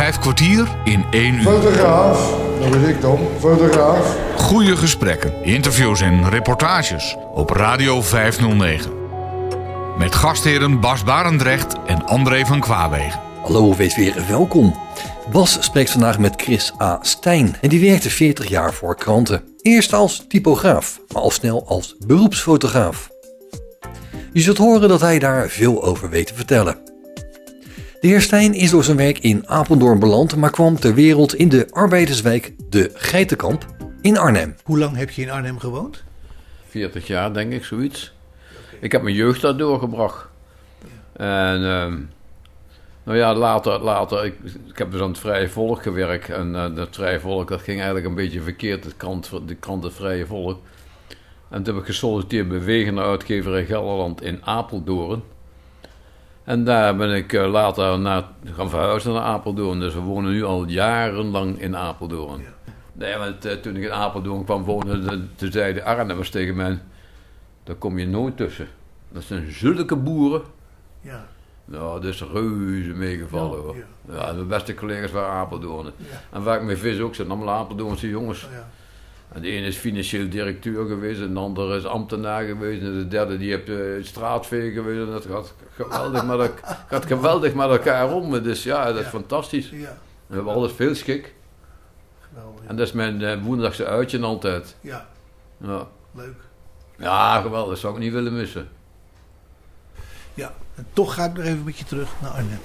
Vijf kwartier in één uur. Fotograaf, dat ben ik dan, fotograaf. Goede gesprekken, interviews en reportages op Radio 509. Met gastheren Bas Barendrecht en André van Kwaabegen. Hallo, wees weer welkom. Bas spreekt vandaag met Chris A. Stijn en die werkte 40 jaar voor kranten. Eerst als typograaf, maar al snel als beroepsfotograaf. Je zult horen dat hij daar veel over weet te vertellen. De heer Stijn is door zijn werk in Apeldoorn beland, maar kwam ter wereld in de arbeiderswijk De Geitenkamp in Arnhem. Hoe lang heb je in Arnhem gewoond? 40 jaar, denk ik, zoiets. Ik heb mijn jeugd daar doorgebracht. En ehm, nou ja, later, later ik, ik heb dus aan het Vrije Volk gewerkt. En uh, dat Vrije Volk, dat ging eigenlijk een beetje verkeerd, de krant, de krant Het Vrije Volk. En toen heb ik gesolliciteerd bij Wegende Uitgeverij Gelderland in Apeldoorn. En daar ben ik uh, later naar, gaan verhuizen naar Apeldoorn. Dus we wonen nu al jarenlang in Apeldoorn. Ja. Nee, want uh, toen ik in Apeldoorn kwam wonen, toen zeiden Arnhemmers tegen mij... Daar kom je nooit tussen. Dat zijn zulke boeren. Ja. Nou, dat is reuze meegevallen hoor. Ja, ja. de beste collega's waren Apeldoorn. Ja. En waar ik mee vis ook, zijn allemaal Apeldoornse jongens. Ja. En de ene is financieel directeur geweest, en de andere is ambtenaar geweest, en de derde die heeft uh, straatveeg geweest. En dat gaat geweldig, met, elkaar, gaat geweldig met elkaar om. Dus ja, dat is fantastisch. Ja. We hebben alles veel schik. Geweldig. En dat is mijn uh, woensdagse uitje altijd. Ja, Ja. leuk. ja, geweldig. Dat zou ik niet willen missen. Ja, en toch ga ik nog even met je terug naar Arnhem.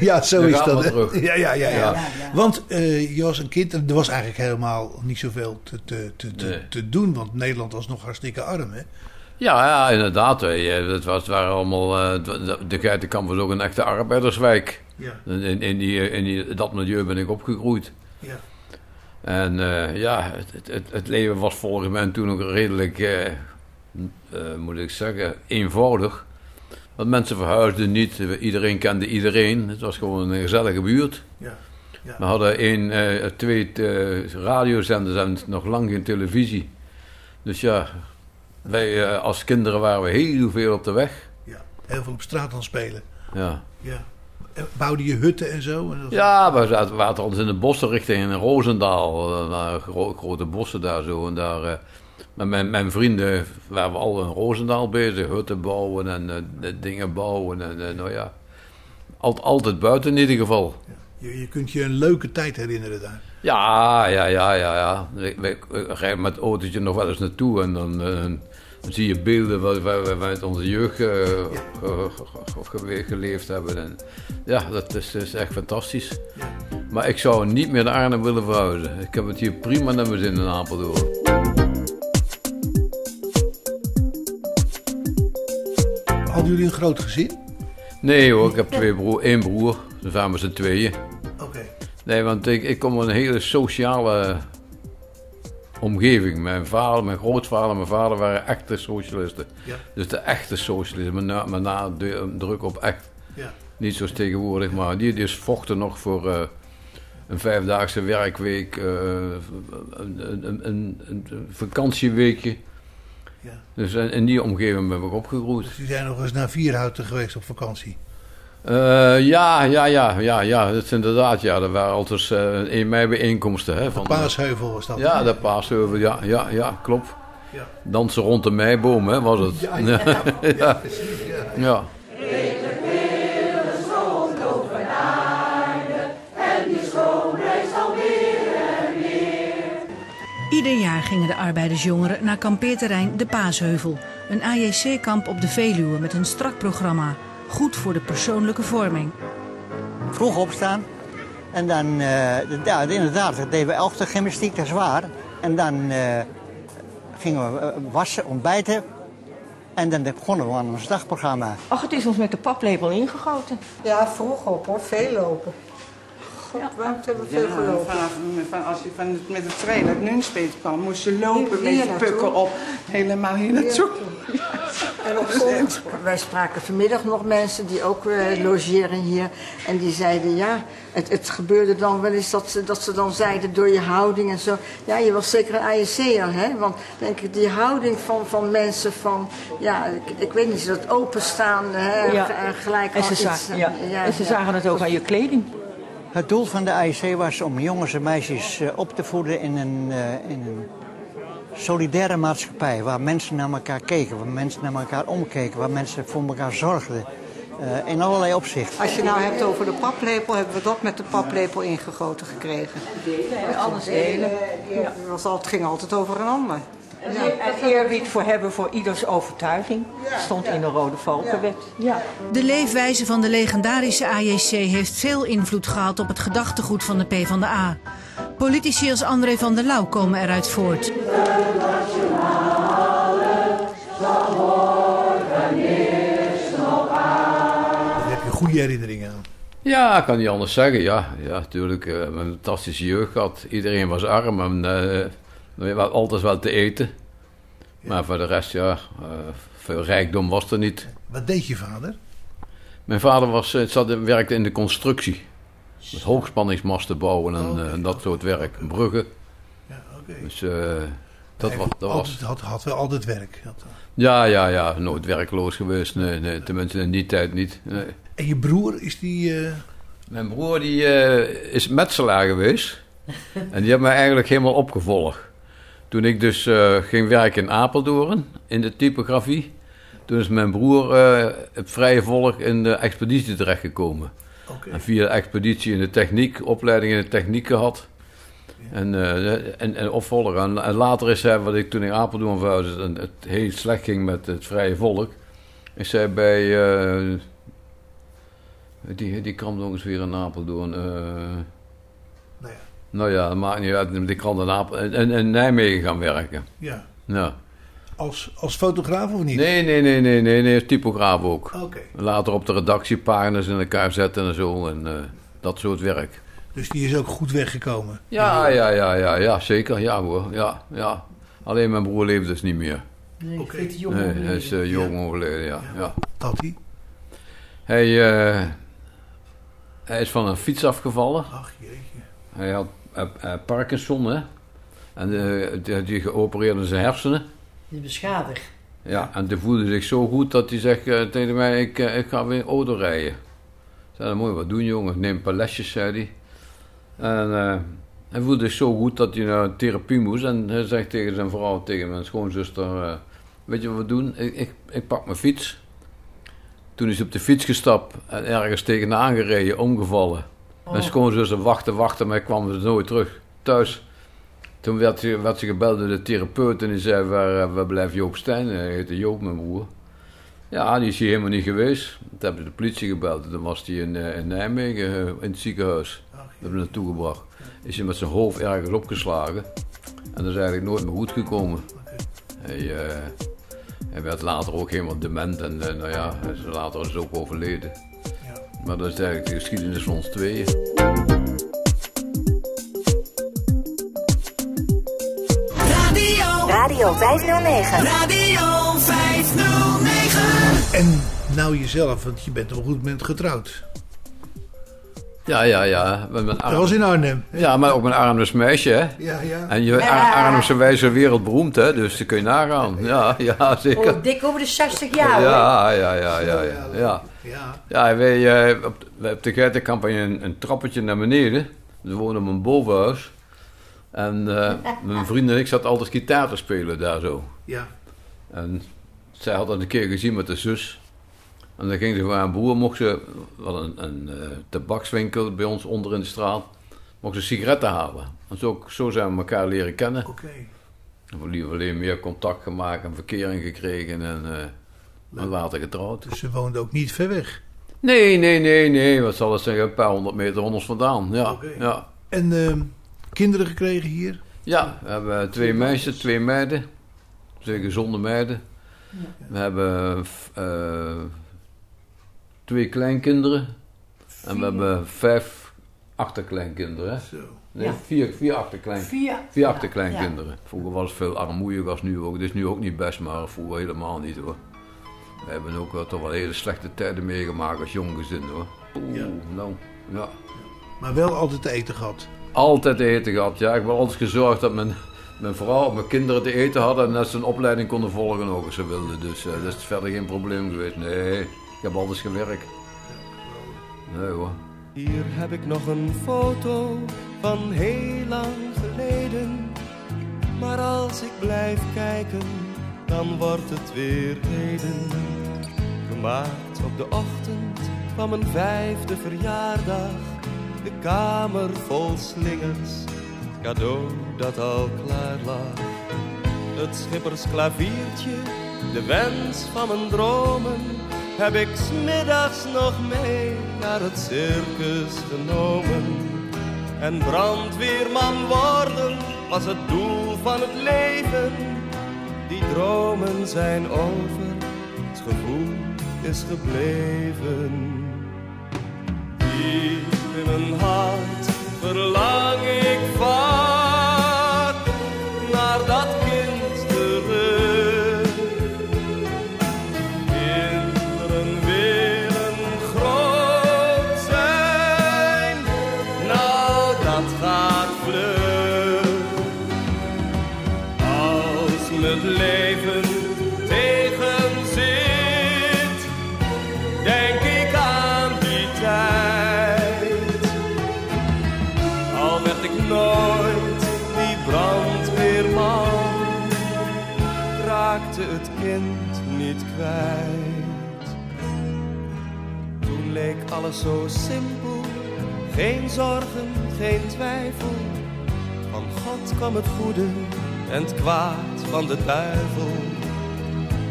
ja, zo is dat. Ja, ja, ja. ja. Ja. Want eh, je was een kind en er was eigenlijk helemaal niet zoveel te, te, te, te, Nee. te doen. Want Nederland was nog hartstikke arm, hè? Ja, ja, inderdaad. Het, was, het waren allemaal, eh, de, Geitenkamp was ook een echte arbeiderswijk. Ja, In, in, die, in die, dat milieu ben ik opgegroeid. ja. En eh, ja, het, het, het leven was volgens mij toen ook redelijk, eh, eh, moet ik zeggen, eenvoudig. Want mensen verhuisden niet, iedereen kende iedereen. Het was gewoon een gezellige buurt. ja. ja. We hadden één, eh, twee eh, radiozenders en nog lang geen televisie. Dus ja, wij eh, als kinderen waren we heel veel op de weg. ja. Heel veel op straat aan spelen. Ja, Ja. En Bouwde je hutten en zo? Ja we zaten, we zaten ons in de bossen richting Roosendaal. Naar gro- grote bossen daar zo. En daar, met mijn, mijn vrienden waren we al in Roosendaal bezig. Hutten bouwen en eh, dingen bouwen. En eh, nou ja, Alt, altijd buiten in ieder geval. Je, je kunt je een leuke tijd herinneren daar. Ja, ja, ja, ja, ja. Ik, ik, ik rijd met het autootje nog wel eens naartoe en dan, eh, dan zie je beelden waar, waar we met onze jeugd ge- ge- ge- ge- geleefd hebben. En ja, dat is, is echt fantastisch. Maar ik zou niet meer naar Arnhem willen verhuizen. Ik heb het hier prima naar mijn zin in Apeldoorn. Hadden jullie een groot gezin? Nee hoor, ik heb twee broer, één broer. We zijn met z'n tweeën. Oké. Nee, want ik, ik kom uit een hele sociale omgeving. Mijn vader, mijn grootvader en mijn vader waren echte socialisten. Ja. Dus de echte socialisten, met na- met nadruk op echt. Ja. Niet zoals tegenwoordig, maar die dus vochten nog voor eh, een vijfdaagse werkweek, eh, een, een, een vakantieweekje. Ja. Dus in, die omgeving ben ik opgegroeid. Dus die zijn nog eens naar Vierhouten geweest op vakantie. Eh, ja, ja, ja, ja, ja, dat is inderdaad, ja, er waren altijd eh 1 mei bijeenkomsten. Hè, van, Paasheuvel was dat. Ja, de paasheuvel, ja, ja, ja, klopt. Ja. Dansen rond de meiboom, hè, was het. Ja, ja, ja, ja, precies. Ja. Ieder jaar gingen de arbeidersjongeren naar kampeerterrein De Paasheuvel. Een AJC-kamp op de Veluwe met een strak programma. Goed voor de persoonlijke vorming. vroeg opstaan. En dan, eh, ja, inderdaad, dat deden we elfde gymnastiek, dat is waar. En dan eh, gingen we eh, wassen, ontbijten. En dan begonnen we aan ons dagprogramma. Ach, het is ons met de paplepel ingegoten. Ja, vroeg op hoor, veel lopen. God, waarom hebben we veel gelopen? van, als je van het, met de trein uit Nunspeet kwam, moest je lopen Hier- hier met je pukkel op. Helemaal hier naartoe. En op zondag, wij spraken vanmiddag nog mensen die ook eh, logeren hier. En die zeiden, ja, het, het gebeurde dan wel eens dat ze, dat ze dan zeiden door je houding en zo. Ja, je was zeker een ISC'er, hè? Want denk ik, die houding van, van mensen van, ja, ik, ik weet niet, dat openstaan, hè? Ja. gelijk En al ze, iets, zagen, ja. ja, en ze ja. zagen het ook aan je kleding. Het doel van de AIC was om jongens en meisjes eh, op te voeden in een, eh, in een solidaire maatschappij. Waar mensen naar elkaar keken, waar mensen naar elkaar omkeken, waar mensen voor elkaar zorgden. eh, in allerlei opzichten. Als je nou hebt over de paplepel, hebben we dat met de paplepel ingegoten gekregen. Delen, alles delen. Ja. Het ging altijd over een ander. En eerbied voor hebben voor ieders overtuiging. Stond in de Rode Valkenwet. Ja. De leefwijze van de legendarische AJC heeft veel invloed gehad op het gedachtegoed van de PvdA. Politici als André van der Lauw komen eruit voort. Daar heb je goede herinneringen aan. Ja, ik kan niet anders zeggen. Ja, ja natuurlijk. eh, een fantastische jeugd gehad. Iedereen was arm en eh, altijd wel te eten. Maar voor de rest, ja, eh, veel rijkdom was er niet. Wat deed je vader? Mijn vader was, eh, zat, werkte in de constructie. Met hoogspanningsmasten bouwen en, eh, en dat soort werk. Bruggen. Ja, oké. Dus dat, was, dat was... altijd- had, had wel altijd werk. Had- Ja, ja, ja. Nooit werkloos geweest. Nee, nee. Tenminste in die tijd niet. Nee. En je broer, is die... Mijn broer die, is metselaar geweest. en die heeft mij eigenlijk helemaal opgevolgd. Toen ik dus eh, ging werken in Apeldoorn, in de typografie. Toen is mijn broer eh, het vrije volk in de expeditie terechtgekomen. Oké. En via de expeditie in de techniek, opleiding in de techniek gehad. En, eh, en, en opvolger. En, en later is hij, wat ik toen in Apeldoorn verhuisde en het heel slecht ging met het vrije volk, is hij bij, eh, die, die krant nog eens weer in Apeldoorn. Eh Nou ja. dat maakt niet uit. Krant in, Apel, in, in Nijmegen gaan werken. ja. Ja. Als, als fotograaf of niet? Nee, nee, nee, nee, nee, nee, typograaf ook. Oké. Later op de redactiepagina's in elkaar zetten en zo. En eh, dat soort werk. Dus die is ook goed weggekomen. Ja, ja, ja, ja, ja, zeker. Ja hoor, ja, ja. Alleen mijn broer leeft dus niet meer. Nee, Oké. veel te jong Nee, overleden. hij is eh, jong overleden, ja. ja. Dat hij? Hij, eh, hij is van een fiets afgevallen. Ach jeetje. Hij had eh, eh, Parkinson, hè. En eh, die, die geopereerd zijn hersenen. Die beschadigd. Ja, en die voelde zich zo goed dat hij zegt tegen mij, ik, ik ga weer auto rijden. Ik zei, je wat doen jongen, neem een paar lesjes, zei hij. En hij voelde zich zo goed dat hij naar therapie moest. En hij zegt tegen zijn vrouw, tegen mijn schoonzuster, weet je wat we doen? Ik, ik, ik pak mijn fiets. Toen is hij op de fiets gestapt en ergens tegenaan gereden, omgevallen. Mijn schoonzuster wachtte, wachtte, maar kwam dus nooit terug thuis. Toen werd, ze- werd ze gebeld door de therapeut en die zei, waar, eh, waar blijft Joop Stijn? Hij heette Joop, mijn broer. Ja, die is hier helemaal niet geweest. Toen hebben ze de politie gebeld. Toen was hij in, eh, in Nijmegen eh, in het ziekenhuis. Dat hebben we naartoe gebracht. Is hij met zijn hoofd ergens opgeslagen. En dat is eigenlijk nooit meer goed gekomen. Hij, hij werd later ook helemaal dement en eh, nou ja, hij is later is ook overleden. Maar dat is eigenlijk de geschiedenis van ons tweeën. Radio. Radio 509. Radio 509. En nou jezelf, want je bent op een goed moment getrouwd. Ja, ja, ja. Met mijn Dat was in Arnhem. Ja, maar ook mijn Arnhemse meisje, hè? Ja, ja. En je Ar Arnhemse wijze wereldberoemd, hè? Dus dat kun je nagaan. Ja, ja, zeker. Oh, dik over de 60 jaar hoor. Ja, ja, ja, ja, ja. Ja, ja. ja wij, eh, op, wij op de Geitenkamp hadden een, een trappetje naar beneden. We woonden op een bovenhuis. En eh, mijn vriend en ik zaten altijd gitaar te spelen daar zo. Ja. En zij had dat een keer gezien met de zus. En dan ging ze voor haar broer, mocht ze, we hadden een, een eh, tabakswinkel bij ons onder in de straat, mocht ze sigaretten halen. En zo, zo zijn we elkaar leren kennen. Oké. We hebben alleen meer contact gemaakt en verkering gekregen en, eh, en later getrouwd. Dus ze woonde ook niet ver weg. Nee, nee, nee, nee. Wat zal het zeggen? Een paar honderd meter van ons vandaan. Ja, ja. En ehm, kinderen gekregen hier? ja we hebben twee meisjes, twee meiden. Twee gezonde meiden. We hebben eh, twee kleinkinderen. En we hebben vijf achterkleinkinderen. Hè? Zo. Nee, Ja. vier, vier, achterklein, Vier. vier achterkleinkinderen. Vroeger was het veel armoeig als nu ook. Het is nu ook niet best, maar vroeger helemaal niet hoor. We hebben ook wel toch wel hele slechte tijden meegemaakt als jong gezin hoor. Ja. nou, ja. Maar wel altijd te eten gehad. Altijd te eten gehad. Ja, ik heb altijd gezorgd dat mijn, mijn vrouw en mijn kinderen te eten hadden en dat ze een opleiding konden volgen ook als ze wilden. Dus eh, dat is verder geen probleem geweest. Nee, heb altijd gewerkt. Nee hoor. Hier heb ik nog een foto van heel lang geleden. Maar als ik blijf kijken, dan wordt het weer heden. Gemaakt op de ochtend van mijn vijfde verjaardag. De kamer vol slingers, cadeau dat al klaar lag. Het schippersklaviertje, de wens van mijn dromen heb ik smiddags nog mee naar het circus genomen. En brandweerman worden was het doel van het leven. Die dromen zijn over, het gevoel is gebleven. Diep in mijn hart verlang zo simpel, geen zorgen, geen twijfel. Van God kwam het goede en het kwaad van de duivel.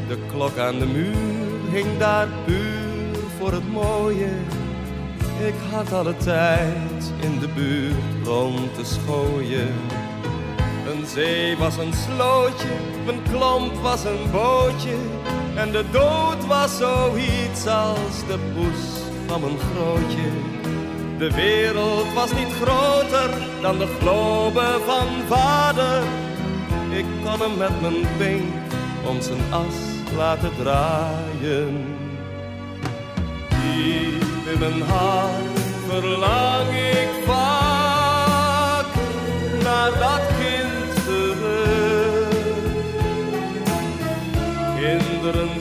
De klok aan de muur hing daar puur voor het mooie. Ik had alle tijd in de buurt rond te schooien. Een zee was een slootje, mijn klomp was een bootje. En de dood was zoiets als de poes van mijn grootje. De wereld was niet groter dan de globe van vader. Ik kon hem met mijn pink om zijn as laten draaien. Diep in mijn hart verlang ik vaak naar dat kind terug. Kinderen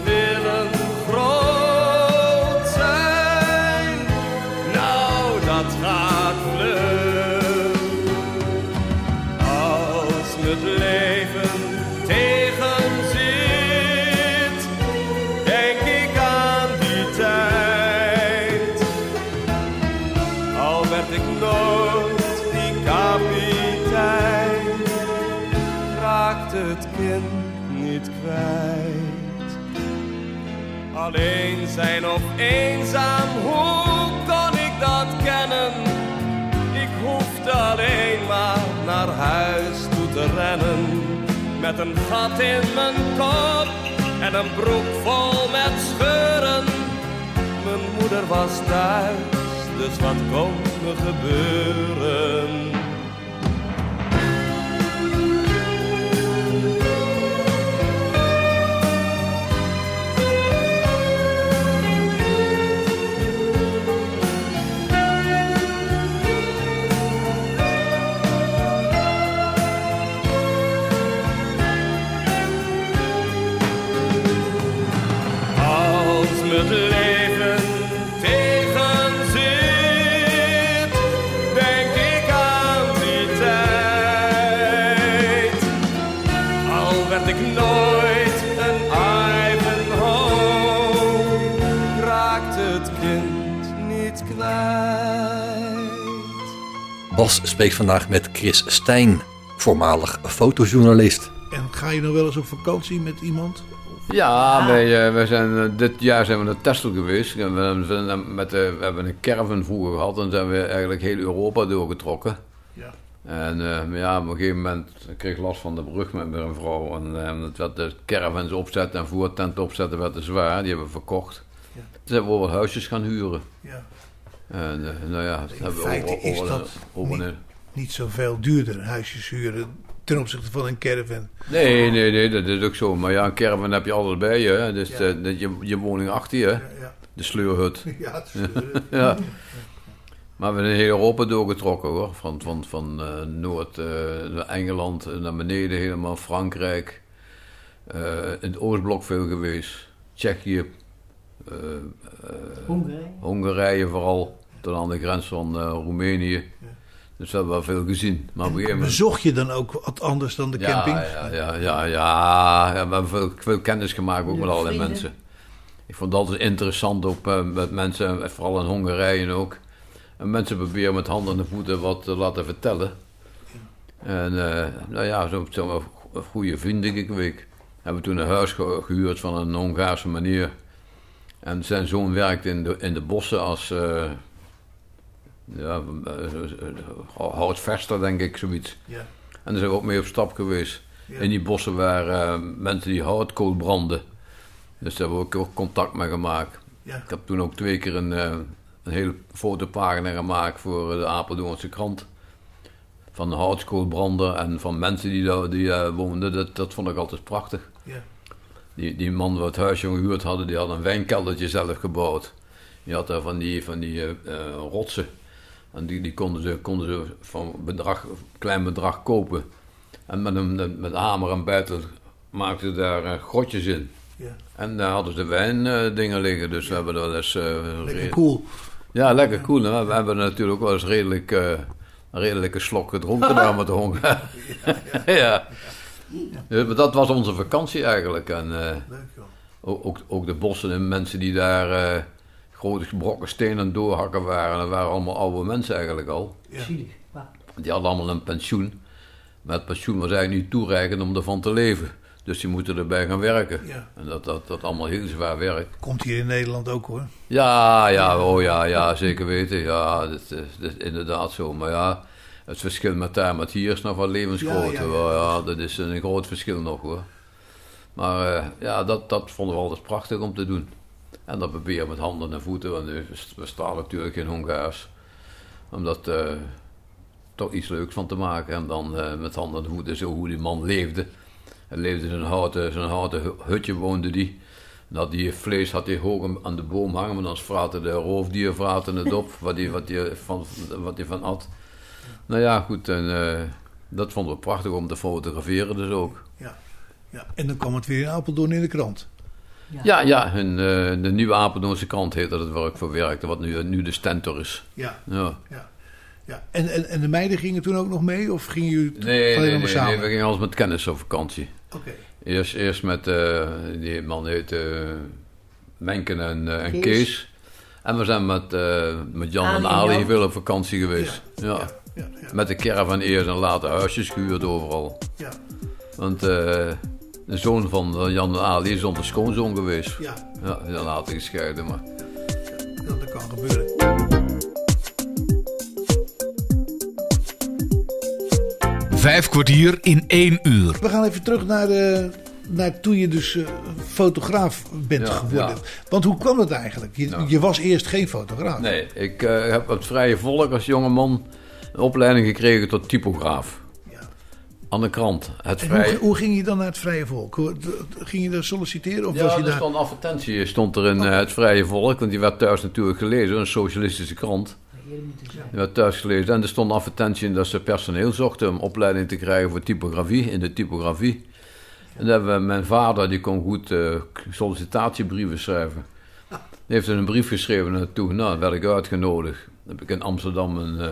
Alleen zijn of eenzaam, hoe kon ik dat kennen? Ik hoefde alleen maar naar huis toe te rennen. Met een gat in mijn kop en een broek vol met scheuren. Mijn moeder was thuis, dus wat kon me gebeuren? Bas spreekt vandaag met Chris Stijn, voormalig fotojournalist. En ga je nog wel eens op vakantie met iemand? Ja, wij, eh, wij zijn, eh, dit jaar zijn we naar Texel geweest. We, zijn met, eh, we hebben een caravan vroeger gehad en zijn we eigenlijk heel Europa doorgetrokken. Ja. En eh, maar ja, op een gegeven moment kreeg ik last van de brug met mijn vrouw. En eh, het werd de caravans opzetten en voertent opzetten werd te zwaar. Die hebben we verkocht. Ja. Toen zijn we wel wat huisjes gaan huren. Ja. En eh, nou ja, dat In we is dat over- niet, niet zoveel duurder, huisjes huren, ten opzichte van een caravan. Nee, nee, nee, dat is ook zo. Maar ja, een caravan heb je altijd bij je. hè. Dus Ja. dat je, je woning achter je. ja. De sleurhut. Ja, de sleurhut. ja. Maar we zijn heel Europa doorgetrokken hoor. Van, van, van eh, Noord, eh, naar Engeland naar beneden, helemaal Frankrijk. Eh, in het Oostblok veel geweest. Tsjechië. Hongarije. Hongarije vooral. Tot aan de grens van eh, Roemenië. Dus we hebben wel veel gezien. Maar op moment... Bezocht je dan ook wat anders dan de Ja, camping? Ja, ja, ja, ja, ja. We hebben veel, veel kennis gemaakt ook met allerlei vrienden? mensen. Ik vond dat altijd interessant ook eh, met mensen, eh, vooral in Hongarije ook. En mensen proberen met handen en voeten wat te laten vertellen. En eh, nou ja, zo'n zo een goede vriend, denk ik, week. Hebben toen een huis ge- gehuurd van een Hongaarse meneer. En zijn zoon werkte in de, in de bossen als eh ja, uh, houtvester, denk ik, zoiets. Ja. En daar zijn we ook mee op stap geweest. In die bossen waren eh, mensen die houtkool branden. Dus daar hebben we ook contact mee gemaakt. Ja. Ik heb toen ook twee keer een, eh, een hele fotopagina gemaakt voor de Apeldoornse krant. Van houtskoolbrander en van mensen die daar die, woonden. Dat, dat vond ik altijd prachtig. Ja. Die, die man wat het huisje gehuurd hadden, die had een wijnkeldertje zelf gebouwd. Die had daar van die, van die eh, eh, rotsen. En die, die konden ze, konden ze van bedrag, klein bedrag kopen. En met een met, hamer en buiten maakten ze daar eh, grotjes in. Ja. En daar hadden ze wijndingen dingen liggen. Dus we hebben er wel eens... eh, Lekker cool. Ja, lekker cool. We hebben natuurlijk wel eens redelijk, eh, een redelijke slok gedronken daar met de honger. ja. Dus, maar dat was onze vakantie eigenlijk. En, eh, ook, ook, ook de bossen en mensen die daar eh, grote brokken stenen doorhakken waren. Dat waren allemaal oude mensen eigenlijk al. Zielig. Die hadden allemaal een pensioen. Maar het pensioen was eigenlijk niet toereikend om ervan te leven. Dus die moeten erbij gaan werken. Ja. En dat, dat, dat allemaal heel zwaar werk. Komt hier in Nederland ook hoor. Ja, ja, oh ja, ja, zeker weten. Ja, dat, is- dat is inderdaad zo. Maar ja, het verschil met daar met hier is nog wel levensgroot. Ja, ja, ja. Ja, dat is een groot verschil nog hoor. Maar eh, ja, dat, dat vonden we altijd prachtig om te doen. En dat proberen met handen en voeten, want we, staan natuurlijk in Hongaars. Om dat eh, toch iets leuks van te maken. En dan eh, met handen en voeten zo hoe die man leefde. Hij leefde in een houten, zo'n houten hu- hutje, woonde die. Dat die vlees had hij hoog aan de boom hangen, maar dan vraten de roofdier vraten het op, wat hij wat van, wat van at. Nou ja, goed, en eh, dat vonden we prachtig om te fotograferen dus ook. Ja. ja. En dan kwam het weer in Apeldoorn in de krant. Ja, ja, en, eh, de nieuwe Apeldoornse krant heet dat het waar ik voor werkte, wat nu, nu de Stentor is. Ja. Ja. Ja. Ja. En, en, en de meiden gingen toen ook nog mee? Of gingen jullie Nee, alleen nee, maar samen? nee, we gingen alles met kennis op vakantie. Oké. Eerst, eerst met, eh, die man heet eh, Menken en, eh, en Kees. Kees. En we zijn met, eh, met Jan Ali en Ali Jan. veel op vakantie geweest. Ja. Met de caravan eerst en later huisjes gehuurd overal. Ja. Want eh, de zoon van eh, Jan en Ali is onze schoonzoon geweest. Ja. Ja, is later gescheiden, maar... Dat kan gebeuren. Vijf kwartier in één uur. We gaan even terug naar, de, naar toen je dus eh, fotograaf bent Ja, geworden. ja. Want hoe kwam dat eigenlijk? Je, Ja. je was eerst geen fotograaf. Nee, ik eh, heb op het Vrije Volk als jongeman een opleiding gekregen tot typograaf. Aan de krant. Het En Vrije... hoe, hoe ging je dan naar het Vrije Volk? Ging je daar solliciteren? Of Ja, was je er daar... stond een advertentie stond er in eh, het Vrije Volk, want die werd thuis natuurlijk gelezen, een socialistische krant. Die werd thuis gelezen en er stond een advertentie in dat ze personeel zochten om opleiding te krijgen voor typografie, in de typografie. En dan hebben we, mijn vader, die kon goed eh, sollicitatiebrieven schrijven. Die heeft er een brief geschreven naartoe. Nou, dan werd ik uitgenodigd. Dan heb ik in Amsterdam een, eh,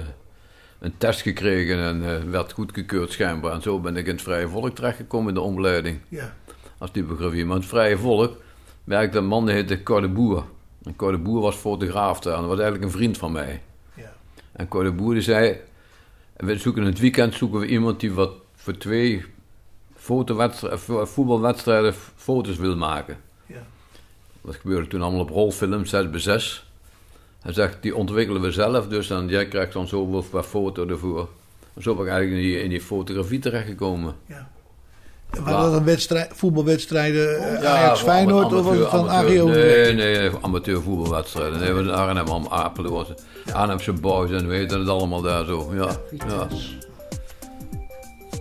een test gekregen en eh, werd goedgekeurd schijnbaar. En zo ben ik in het Vrije Volk terechtgekomen in de opleiding Ja. als typografie. Maar in het Vrije Volk werkte een man die heette Cor Boer. En Cor Boer was fotograaf daar en dat was eigenlijk een vriend van mij. Ja. En Cor Boer die zei, we zoeken in het weekend zoeken we iemand die wat voor twee vo- voetbalwedstrijden foto's wil maken. Ja. Dat gebeurde toen allemaal op rolfilm, 6 bij 6. Hij zegt, die ontwikkelen we zelf, dus dan, jij krijgt dan zoveel per foto ervoor. En zo ben ik eigenlijk in die, in die fotografie terechtgekomen. En Waren dat dan wedstrijd, voetbalwedstrijden eh, Ja, Ajax Feyenoord of was het van AGO? Nee, nee, amateur voetbalwedstrijden. Nee, we zijn Arnhem, Am- Apeldoorn, Arnhemse boys en we weten het allemaal daar zo. Ja, ja.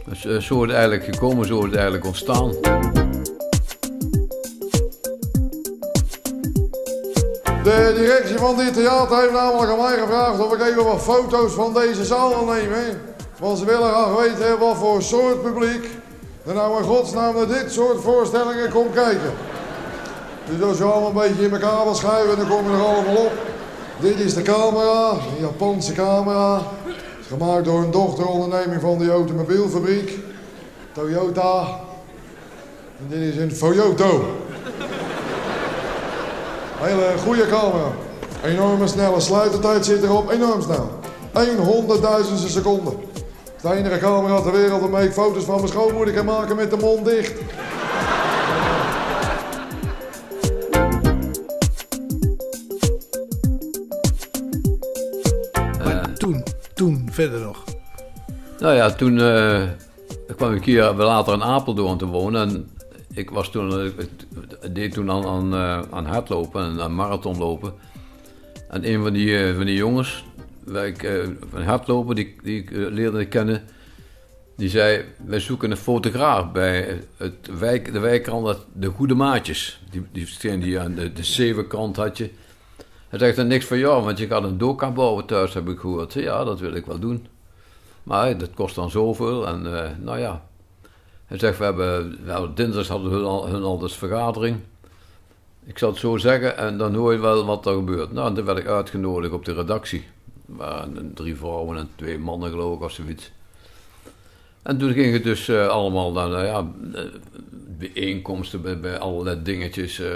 Dus, eh, zo is het eigenlijk gekomen, zo is het eigenlijk ontstaan. De directie van dit theater heeft namelijk aan mij gevraagd of ik even wat foto's van deze zaal wil nemen. Want ze willen graag weten wat voor soort publiek er nou in godsnaam naar dit soort voorstellingen komt kijken. Dus als je allemaal een beetje in elkaar wil schuiven, dan kom je er allemaal op. Dit is de camera, een Japanse camera. Gemaakt door een dochteronderneming van de automobielfabriek, Toyota. En dit is een Foyoto. Hele goede camera. Enorme snelle sluitertijd zit erop, enorm snel. 100.000 seconde. De enige camera ter wereld waarmee ik foto's van mijn schoonmoeder kan maken met de mond dicht. Maar toen, toen verder nog. Nou ja, toen eh, kwam ik hier later in Apeldoorn te wonen. En ik was toen, ik deed toen aan, aan, eh, aan hardlopen en aan marathonlopen. En een van die, eh, van die jongens, waar ik, eh, van hardlopen, die, die ik eh, leerde kennen, die zei, wij zoeken een fotograaf bij het wijk, de wijkkrant De Goede Maatjes. Die, die die aan de, de Zevenkant had je. Hij zegt dan niks van jou, want je gaat een doka bouwen thuis, heb ik gehoord. Ja, dat wil ik wel doen. Maar eh, dat kost dan zoveel. En eh, nou ja. Hij zegt, we hebben, wel, dinsdags hadden hun al, hun al dus vergadering. Ik zal het zo zeggen en dan hoor je wel wat er gebeurt. Nou, en toen werd ik uitgenodigd op de redactie. Waren drie vrouwen en twee mannen geloof ik of zoiets. En toen ging het dus eh, allemaal naar, nou ja, eh, bijeenkomsten bij, bij allerlei dingetjes. eh,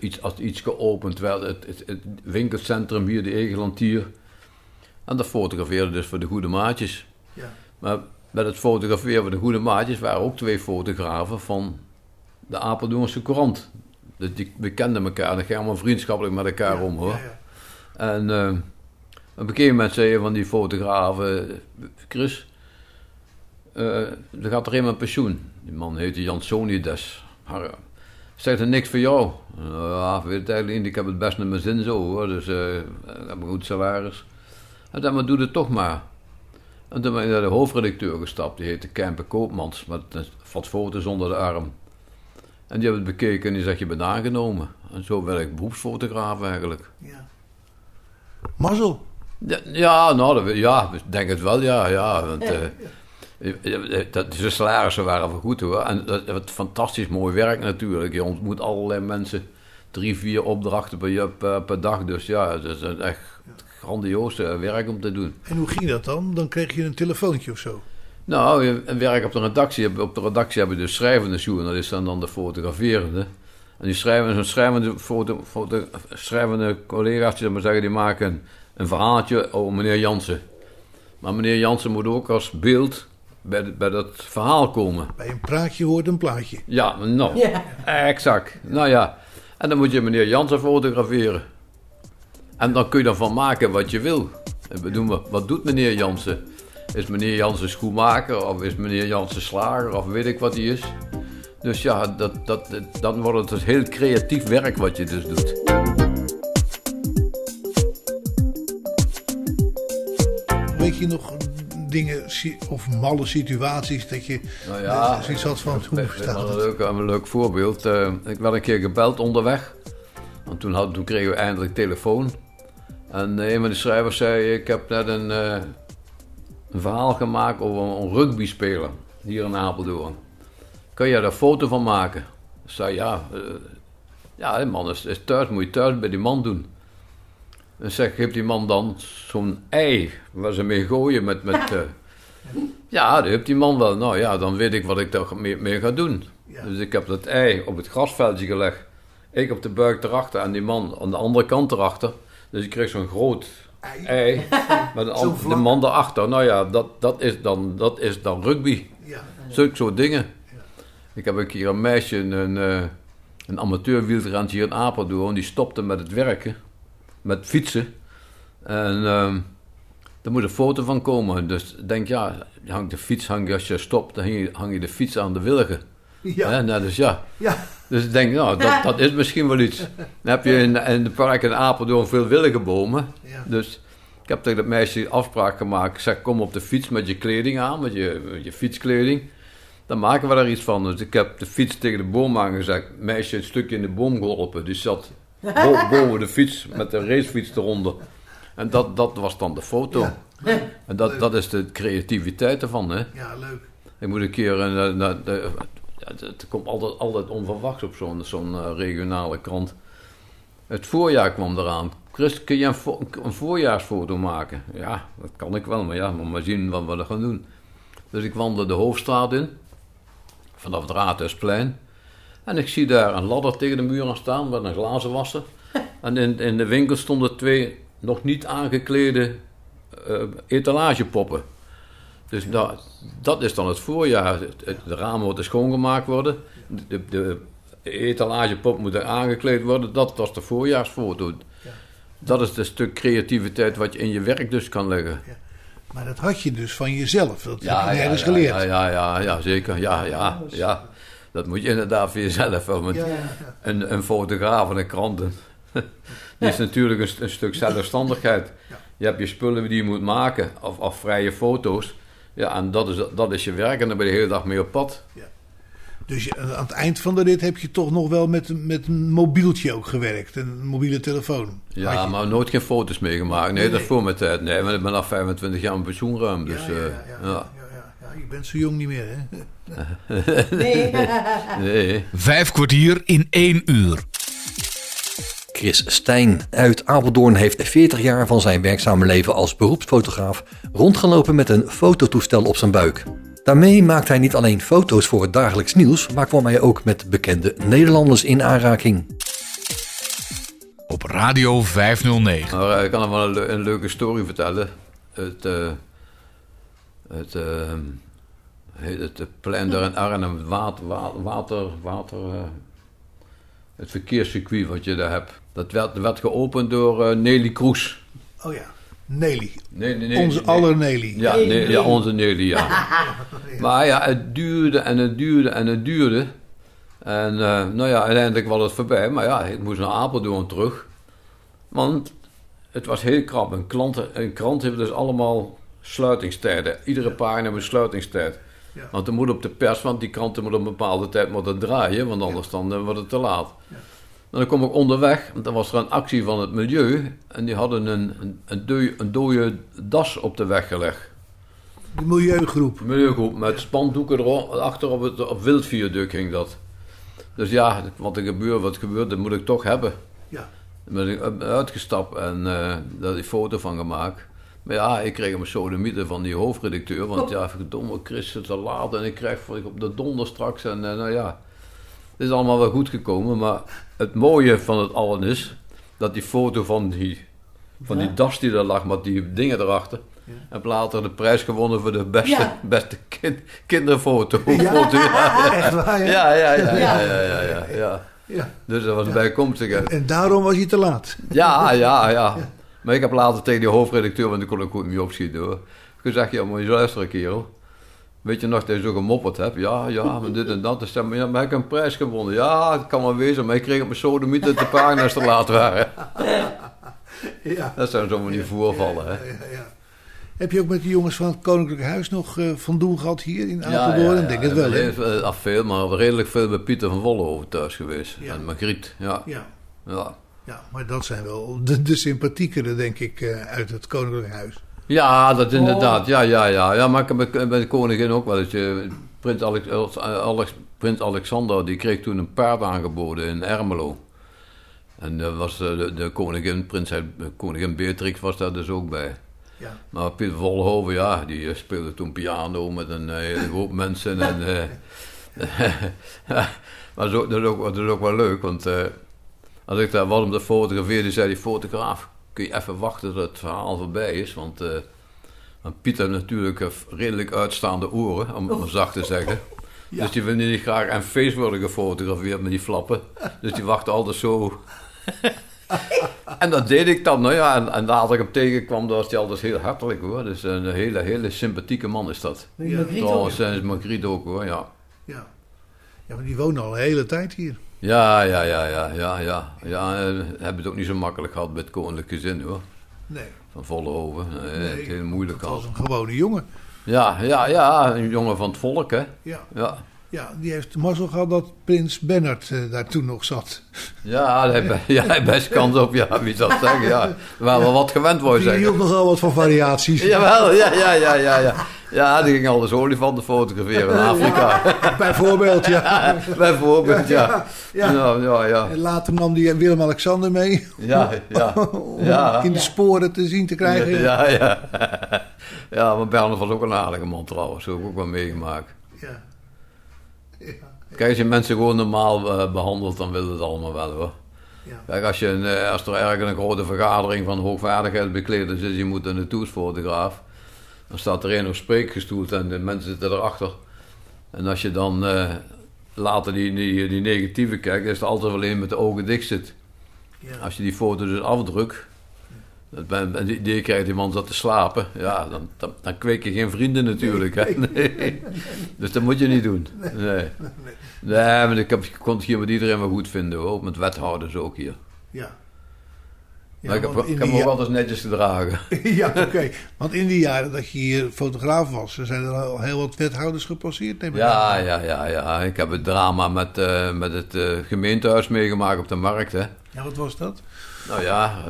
iets, als iets geopend werd, het, het, het winkelcentrum hier, de Egelantier. En dat fotografeerde dus voor de goede maatjes. Ja. Maar bij het fotograferen voor de goede maatjes waren ook twee fotografen van de Apeldoornse Courant. Dus die, we kenden elkaar, dat ging allemaal vriendschappelijk met elkaar om hoor. En eh, op een gegeven moment zei een van die fotografen, Chris, eh, er gaat er iemand pensioen. Die man heette Jansonides. Har- Zegt er niks voor jou? Ja, weet het eigenlijk niet. Ik heb het best naar mijn zin zo hoor. Dus eh, ik heb een goed salaris. En dan maar doe het toch maar. En toen ben ik naar de hoofdredacteur gestapt. Die heette Kemper Koopmans. Met een wat foto's onder de arm. En die hebben het bekeken en die zegt je bent aangenomen. En zo werd ik beroepsfotograaf eigenlijk. Mazzel. Ja, ja, nou, dat, ja, ik denk het wel, ja. ja want, eh, eh, eh, dat, de salarissen waren wel goed hoor. En dat, dat fantastisch mooi werk natuurlijk. Je ontmoet allerlei mensen. Drie, vier opdrachten per, per, per dag. Dus ja, het is echt grandioos eh, werk om te doen. En hoe ging dat dan? Dan kreeg je een telefoontje of zo. Nou, je- een werk op de redactie. Op de redactie hebben we de schrijvende journalist en dan de fotograferende. En die schrijvende, zo'n schrijvende, foto, foto, schrijvende collega's, die, maar zeggen, die maken een, een verhaaltje over meneer Jansen. Maar meneer Jansen moet ook als beeld bij, de- bij dat verhaal komen. Bij een praatje hoort een plaatje. Ja, nou, exact. Nou ja, en dan moet je meneer Jansen fotograferen. En dan kun je ervan maken wat je wil. En we doen, wat- doet meneer Jansen? Is meneer Jansen schoenmaker of is meneer Jansen slager of weet ik wat hij is? Dus ja, dat, dat, dan wordt het dus heel creatief werk wat je dus doet. Weet je nog dingen of malle situaties dat je Nou ja, eh, zoiets had van hoe staat het? een leuk, een leuk voorbeeld. Eh, ik werd een keer gebeld onderweg. En toen, had, toen kregen we eindelijk telefoon. En een van de schrijvers zei: Ik heb net een, eh, een verhaal gemaakt over een rugbyspeler hier in Apeldoorn. Kun je daar een foto van maken? Ik zei: Ja, eh, ja die man is, is thuis, moet je thuis bij die man doen. En zeg, geeft die man dan zo'n ei waar ze mee gooien met. met eh, ja, dat heeft die man wel. Nou ja, dan weet ik wat ik daar mee, mee ga doen. Dus ik heb dat ei op het grasveldje gelegd. Ik op de buik erachter en die man aan de andere kant erachter. Dus ik kreeg zo'n groot ei, met een de man daarachter. Nou ja, dat, dat, is, dan, dat is dan rugby. Ja. Zulke soort dingen. Ik heb een keer een meisje, een, eh, een amateur wielrenner hier in Apeldoorn, die stopte met het werken, met fietsen. En ehm er moet een foto van komen. Dus ik denk, ja, hangt de fiets, hang, als je stopt, dan hang je, hang je de fiets aan de wilgen. Ja. Hè, nou, dus ja. Ja. Dus ik denk, nou, dat, dat is misschien wel iets. Dan heb je in, in de park in Apeldoorn veel wilgenbomen. Ja. Dus ik heb tegen dat meisje afspraak gemaakt. Ik zeg, kom op de fiets met je kleding aan, met je, met je fietskleding. Dan maken we daar iets van. Dus ik heb de fiets tegen de boom aangezet. Meisje een stukje in de boom geholpen. Die zat bo- boven de fiets met de racefiets eronder. En dat, dat was dan de foto. En dat, dat is de creativiteit ervan, hè. Ja, leuk. Ik moet een keer... ja, het, het komt altijd, altijd onverwachts op zo'n zo'n eh, regionale krant. Het voorjaar kwam eraan. Chris, kun je een, vo- een voorjaarsfoto maken? Ja, dat kan ik wel, maar ja, moet maar zien wat we er gaan doen. Dus ik wandel de hoofdstraat in, vanaf het Raadhuisplein. En ik zie daar een ladder tegen de muur aan staan met een glazenwasser. En in, in de winkel stonden twee nog niet aangeklede eh, etalagepoppen. Dus dat, dat is dan het voorjaar. De ramen moeten schoongemaakt worden. De, de etalagepop moet er aangekleed worden. Dat was de voorjaarsfoto. Dat is het stuk creativiteit wat je in je werk dus kan leggen. Maar dat had je dus van jezelf. Dat heb je ja, ja, geleerd. Ja, ja, ja, ja, zeker. Ja, ja, ja. Dat moet je inderdaad voor jezelf wel. Want Ja, ja, ja. Een, een fotograaf en een kranten. Die is natuurlijk een, een stuk zelfstandigheid. Je hebt je spullen die je moet maken, of, of vrije foto's. Ja, en dat is, dat is je werk en dan ben je de hele dag mee op pad. Dus je- aan het eind van de rit heb je toch nog wel met, een- met een mobieltje ook gewerkt. Een mobiele telefoon. Ja, maar nooit geen foto's meegemaakt. Nee, Nee, dat is voor mijn tijd. Nee, maar ik ben al 25 jaar mijn pensioenruim. Dus, ja, ja, Ja, je bent zo jong niet meer, hè? Nee. nee. Vijf kwartier in één uur. Chris Stijn uit Apeldoorn heeft 40 jaar van zijn werkzame leven als beroepsfotograaf rondgelopen met een fototoestel op zijn buik. Daarmee maakt hij niet alleen foto's voor het dagelijks nieuws, maar kwam hij ook met bekende Nederlanders in aanraking. Op Radio 509. Maar eh, ik kan nog wel een, leu- een leuke story vertellen. Het, eh, het, heet het, het plein daar in Arnhem, het water, wa- water, water eh, het verkeerscircuit wat je daar hebt. Dat werd, werd geopend door Nelly Kroes. Oh ja, Nelly. Nee, nee, nee, Onze nee. aller Nelly. Ja, nee, ja, onze Nelly, ja. Maar ja, het duurde en het duurde en het duurde. En eh, nou ja, uiteindelijk was het voorbij. Maar ja, ik moest naar Apeldoorn terug. Want het was heel krap. Een, klant, een krant heeft dus allemaal sluitingstijden. Iedere pagina heeft een sluitingstijd. Want er moet op de pers, want die kranten moeten op een bepaalde tijd moeten draaien. Want anders dan eh, wordt het te laat. En dan kom ik onderweg, want dan was er een actie van het milieu. En die hadden een, een, een, dode, een dode das op de weg gelegd. De milieugroep. Milieugroep, met spandoeken erop. Achter op het op wildviaduct ging dat. Dus ja, wat er gebeurt, wat gebeurt, dat moet ik toch hebben. Ja. Dan ben ik uitgestapt en eh, daar heb ik foto van gemaakt. Maar ja, ik kreeg een sodemieten van die hoofdredacteur. Want ja, verdomme, Chris zit te laat en ik krijg op de donder straks. En eh, nou ja, het is allemaal wel goed gekomen. Maar het mooie van het allen is dat die foto van die, van die das die er lag met die dingen erachter. En later de prijs gewonnen voor de beste, Ja. beste kind, kinderfoto. Ja. Foto, Echt waar, ja? ja? Ja, ja, ja. Ja. ja, ja, ja, ja. Dus dat was bijkomstig. En daarom was je te laat. Ja, ja, ja. Maar ik heb later tegen die hoofdredacteur, want ik kon ook goed niet opschieten hoor. Gezegd, ja, moet je luisteren kerel. Weet je nog dat je zo gemopperd hebt? Ja, ja, maar dit en dat. Dus zei, maar, ja, maar heb ik een prijs gewonnen? Ja, het kan wel wezen, maar ik kreeg op mijn sodemiet dat de pagina's te laat waren. Ja. Dat zijn zomaar niet voorvallen, hè. Heb je ook met de jongens van het Koninklijk Huis nog eh, van doen gehad hier in Ja, Apeldoorn? ja, denk ja. het wel, hè? Veel- af veel, maar redelijk veel bij Pieter van Vollenhoven thuis geweest. Ja. En Margriet, ja. Ja. Ja. Ja, maar dat zijn wel de, de sympathiekere, denk ik, eh, uit het Koninklijk Huis. Ja, dat inderdaad. Ja, ja, ja. ja maar ik heb bij- de koningin ook wel eens. eh, Prins, Alex, Alex, Prins Alexander die kreeg toen een paard aangeboden in Ermelo. En dat was eh, de, de koningin, prins, koningin Beatrix was daar dus ook bij. Ja. Maar Pieter Vollenhoven, ja, die eh, speelde toen piano met een eh, hele hoop mensen. En, eh, maar zo, dat, is ook, dat is ook wel leuk, want eh, als ik daar was om te fotograferen, zei die fotograaf, kun je even wachten tot het verhaal voorbij is, want... eh, want Pieter heeft natuurlijk eh, redelijk uitstaande oren, om het zacht te zeggen. Dus die wil niet graag aan face worden gefotografeerd met die flappen. Dus die wacht altijd zo. en dat deed ik dan, nou ja. En, en later ik hem tegenkwam, dan was hij altijd heel hartelijk hoor. Dus een hele, hele sympathieke man is dat. Ja. Trouwens, ja. zijn is Margriet ook hoor, ja. Ja. ja, maar die wonen al een hele tijd hier. Ja, ja, ja, ja, ja, ja. Ja, eh, hebben het ook niet zo makkelijk gehad met het koninklijk gezin hoor. Nee. Van Vollenhoven. Nee, Nee, het heel moeilijk dat gehad. was een gewone jongen. Ja, ja, ja, een jongen van het volk hè. Ja. Ja. Ja, die heeft mazzel gehad dat prins Bernhard eh, daar toen nog zat. Ja, je ja, best kans op, ja, wie het zeggen, ja. We waren wel wat gewend, wou je Die hield nogal wat van variaties. Jawel, ja, ja, ja, ja, ja. Ja, die ging al eens olifanten fotograferen in Afrika. Bijvoorbeeld, ja. Bijvoorbeeld, ja. Ja, Ja, ja. En later nam die Willem-Alexander mee. Ja, ja. Om Ja. in de sporen te zien te krijgen. Ja, ja. Ja, maar Bernard was ook een aardige man trouwens. Dat heb ik ook wel meegemaakt. Ja. Kijk, als je mensen gewoon normaal eh, behandelt, dan wil het allemaal wel hoor. Kijk, als, je, een, eh, als er ergens een grote vergadering van hoogvaardigheidsbekleders is, je moet er naartoe als fotograaf. Dan staat er een op spreekgestoeld en de mensen zitten erachter. En als je dan eh, later die, die, die negatieve kijkt, is het altijd alleen met de ogen dicht zit. Als je die foto dus afdrukt, en die, die krijgt die man zat te slapen, ja, dan, dan, dan kweek je geen vrienden natuurlijk. Hè? Nee. Dus dat moet je niet doen. Nee. Nee, maar ik, heb, ik kon het hier met iedereen wel goed vinden hoor. Ook met wethouders ook hier. Ja. maar ik heb, ik heb die me ook ja- altijd netjes gedragen. ja, oké. Want in die jaren dat je hier fotograaf was, er zijn er al heel wat wethouders gepasseerd. neem ik Ja, aan. ja, ja, ja. Ik heb het drama met, eh, met het eh, gemeentehuis meegemaakt op de markt. Hè. Ja, wat was dat? Nou ja,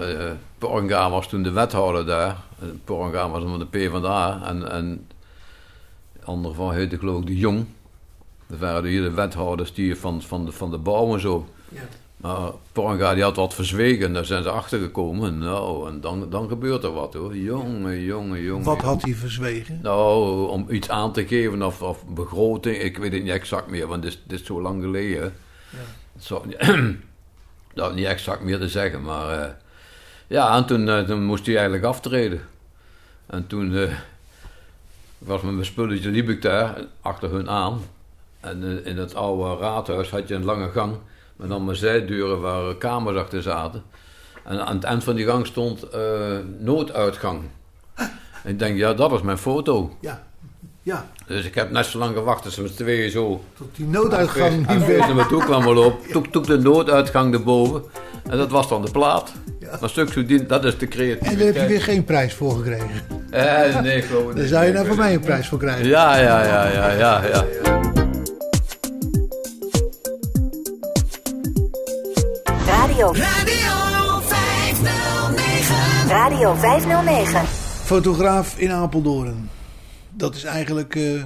Pornga was toen de wethouder daar. Eh, Pornga was van de PvdA. En, en de andere van heette geloof ik de Jong. Dat waren hier de wethouders die van, van, de, van de bouw en zo. Ja. Maar Pornga die had wat verzwegen. Daar zijn ze achtergekomen. Nou, en dan, dan gebeurt er wat hoor. Jongen, jongen, jongen. Wat had hij verzwegen? Nou, om iets aan te geven of, of begroting, ik weet het niet exact meer, want dit, is- dit is zo lang geleden. Zou niet- nou, niet exact meer te zeggen, maar eh, ja, en toen, eh, toen moest hij eigenlijk aftreden. En toen eh, was met mijn spulletje liep ik daar, achter hun aan. En in het oude raadhuis had je een lange gang met allemaal zijdeuren waar kamers achter zaten. En aan het eind van die gang stond nooduitgang. En ik denk, ja, dat is mijn foto. Ja. Ja, Dus ik heb net zo lang gewacht dat ze met z'n tweeën zo... tot die nooduitgang niet meer. naar me toe kwam wel op. Toek, toek de nooduitgang erboven. En dat was dan de plaat. Maar stuk zo dien, dat is de En creativiteit. daar heb je weer geen prijs voor gekregen. Eh, nee, geloof ik Daar zou je Nee, nou voor mij een prijs voor krijgen. Ja, ja, ja, ja, ja, ja. Radio. Radio 509. Radio 509. Fotograaf in Apeldoorn. Dat is eigenlijk eh,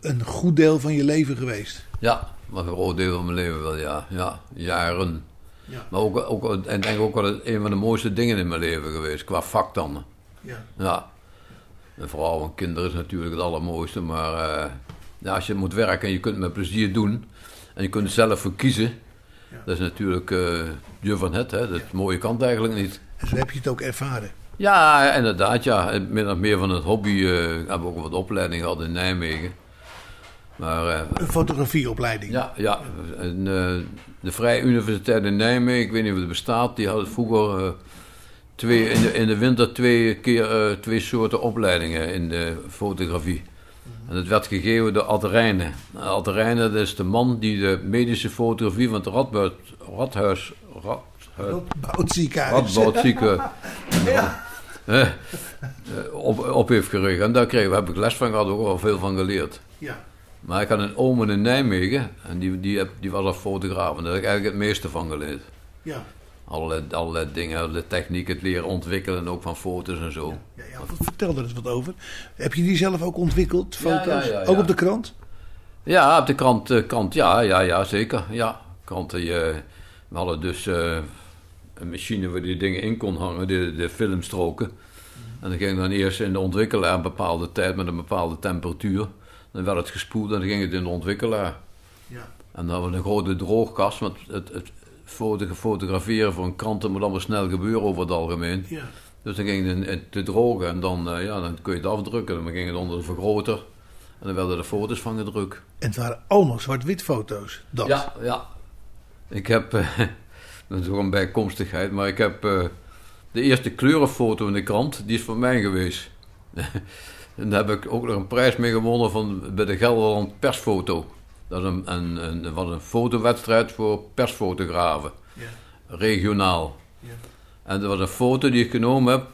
een goed deel van je leven geweest. Ja, maar een groot deel van mijn leven wel, ja. Ja, jaren. Ja. Maar ook, ook, en ik denk ook wel een van de mooiste dingen in mijn leven geweest, qua vak dan. Ja. Ja. En vrouw en kinderen is natuurlijk het allermooiste, maar eh, ja, als je moet werken en je kunt het met plezier doen en je kunt er zelf voor kiezen, dat is natuurlijk eh je van het, hè. dat mooie kant eigenlijk niet. En zo heb je het ook ervaren. Ja, inderdaad, ja. Min of meer van het hobby eh hebben we ook wat opleidingen gehad in Nijmegen. Maar eh, Een fotografieopleiding. ja, ja. En, eh, de Vrije Universiteit in Nijmegen, ik weet niet of het bestaat, die had vroeger twee, in, de, in de winter twee keer twee soorten opleidingen in de fotografie. En dat werd gegeven door Ad Rijnen. Ad Rijnen dat is de man die de medische fotografie van het Radboud, Radhuis... Radhuis Radboudziekenhuis. Radboudzieke eh, op, op heeft gericht. En daar kreeg, heb ik les van gehad, ook wel veel van geleerd. Ja. Maar ik had een oom in Nijmegen en die, die, heb- die was al fotograaf. En daar heb ik eigenlijk het meeste van geleerd. Ja. Allerlei, allerlei dingen, de techniek, het leren ontwikkelen ook van foto's en zo. Ja, ja, vertel er eens wat over. Heb je die zelf ook ontwikkeld, foto's? ja, ja, ja. Ook op de krant? Ja, op de krant, eh, krant ja, ja, ja, zeker. Ja, kranten, je, we hadden dus eh, een machine waar die dingen in kon hangen, de, de filmstroken. En dan ging dan eerst in de ontwikkelaar een bepaalde tijd met een bepaalde temperatuur. Dan werd het gespoeld en dan ging het in de ontwikkelaar. Ja. En dan hadden we een grote droogkast, want het, het foto, fotograferen voor een krant dat moet allemaal snel gebeuren over het algemeen. Ja. Dus dan ging het te drogen en dan, eh, ja, dan kun je het afdrukken. Dan ging het onder de vergroter en dan werden er foto's van gedrukt. En het waren allemaal zwart-wit foto's. Dat. Ja, ja. Ik heb, eh, dat is ook een bijkomstigheid, maar ik heb eh, de eerste kleurenfoto in de krant, die is van mij geweest. en daar heb ik ook nog een prijs mee gewonnen van, bij de Gelderland Persfoto. Dat een, een, een, dat was een fotowedstrijd voor persfotografen, regionaal. En dat was een foto die ik genomen heb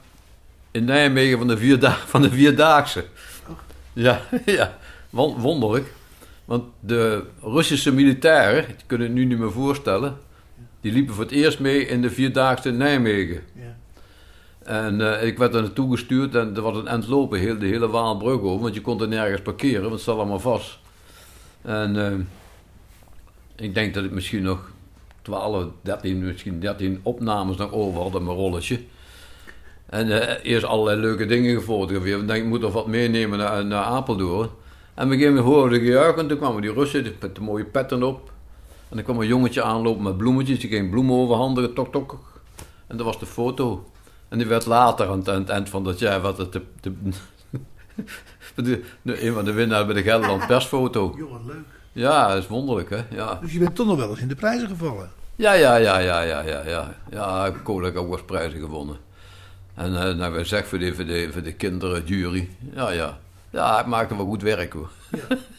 in Nijmegen van de, vierda van de Vierdaagse. Ja, ja, won- wonderlijk. Want de Russische militairen, die kunnen het nu niet meer voorstellen, die liepen voor het eerst mee in de Vierdaagse in Nijmegen. Ja. En eh, ik werd er naartoe gestuurd en er was een eind lopen, heel, de hele Waalbrug over, want je kon er nergens parkeren, want het zat allemaal vast. En eh, ik denk dat ik misschien nog 12, 13, misschien 13 opnames nog over had in mijn rolletje. En eh, eerst allerlei leuke dingen gefotografeerd. Ik denk, ik moet nog wat meenemen naar, naar Apeldoorn. En op een gegeven moment hoorde ik gejuich en toen kwamen die Russen met de mooie petten op. En dan kwam een jongetje aanlopen met bloemetjes. Die ging bloemen overhandigen, tok tok. En dat was de foto. En die werd later aan het, aan het eind van dat jaar wat het de, de, de, de- een van de winnaars bij de Gelderland persfoto. Joh, wat leuk. Ja, dat is wonderlijk hè. Ja. Dus je bent toch nog wel eens in de prijzen gevallen. Ja, ja, ja, ja, ja, ja, ja. Ja, ik ook wel eens prijzen gewonnen. En eh nou, wij zeggen voor de, voor, de, voor de kinderen, jury. Ja, ja. Ja, ik maakte wel goed werk hoor.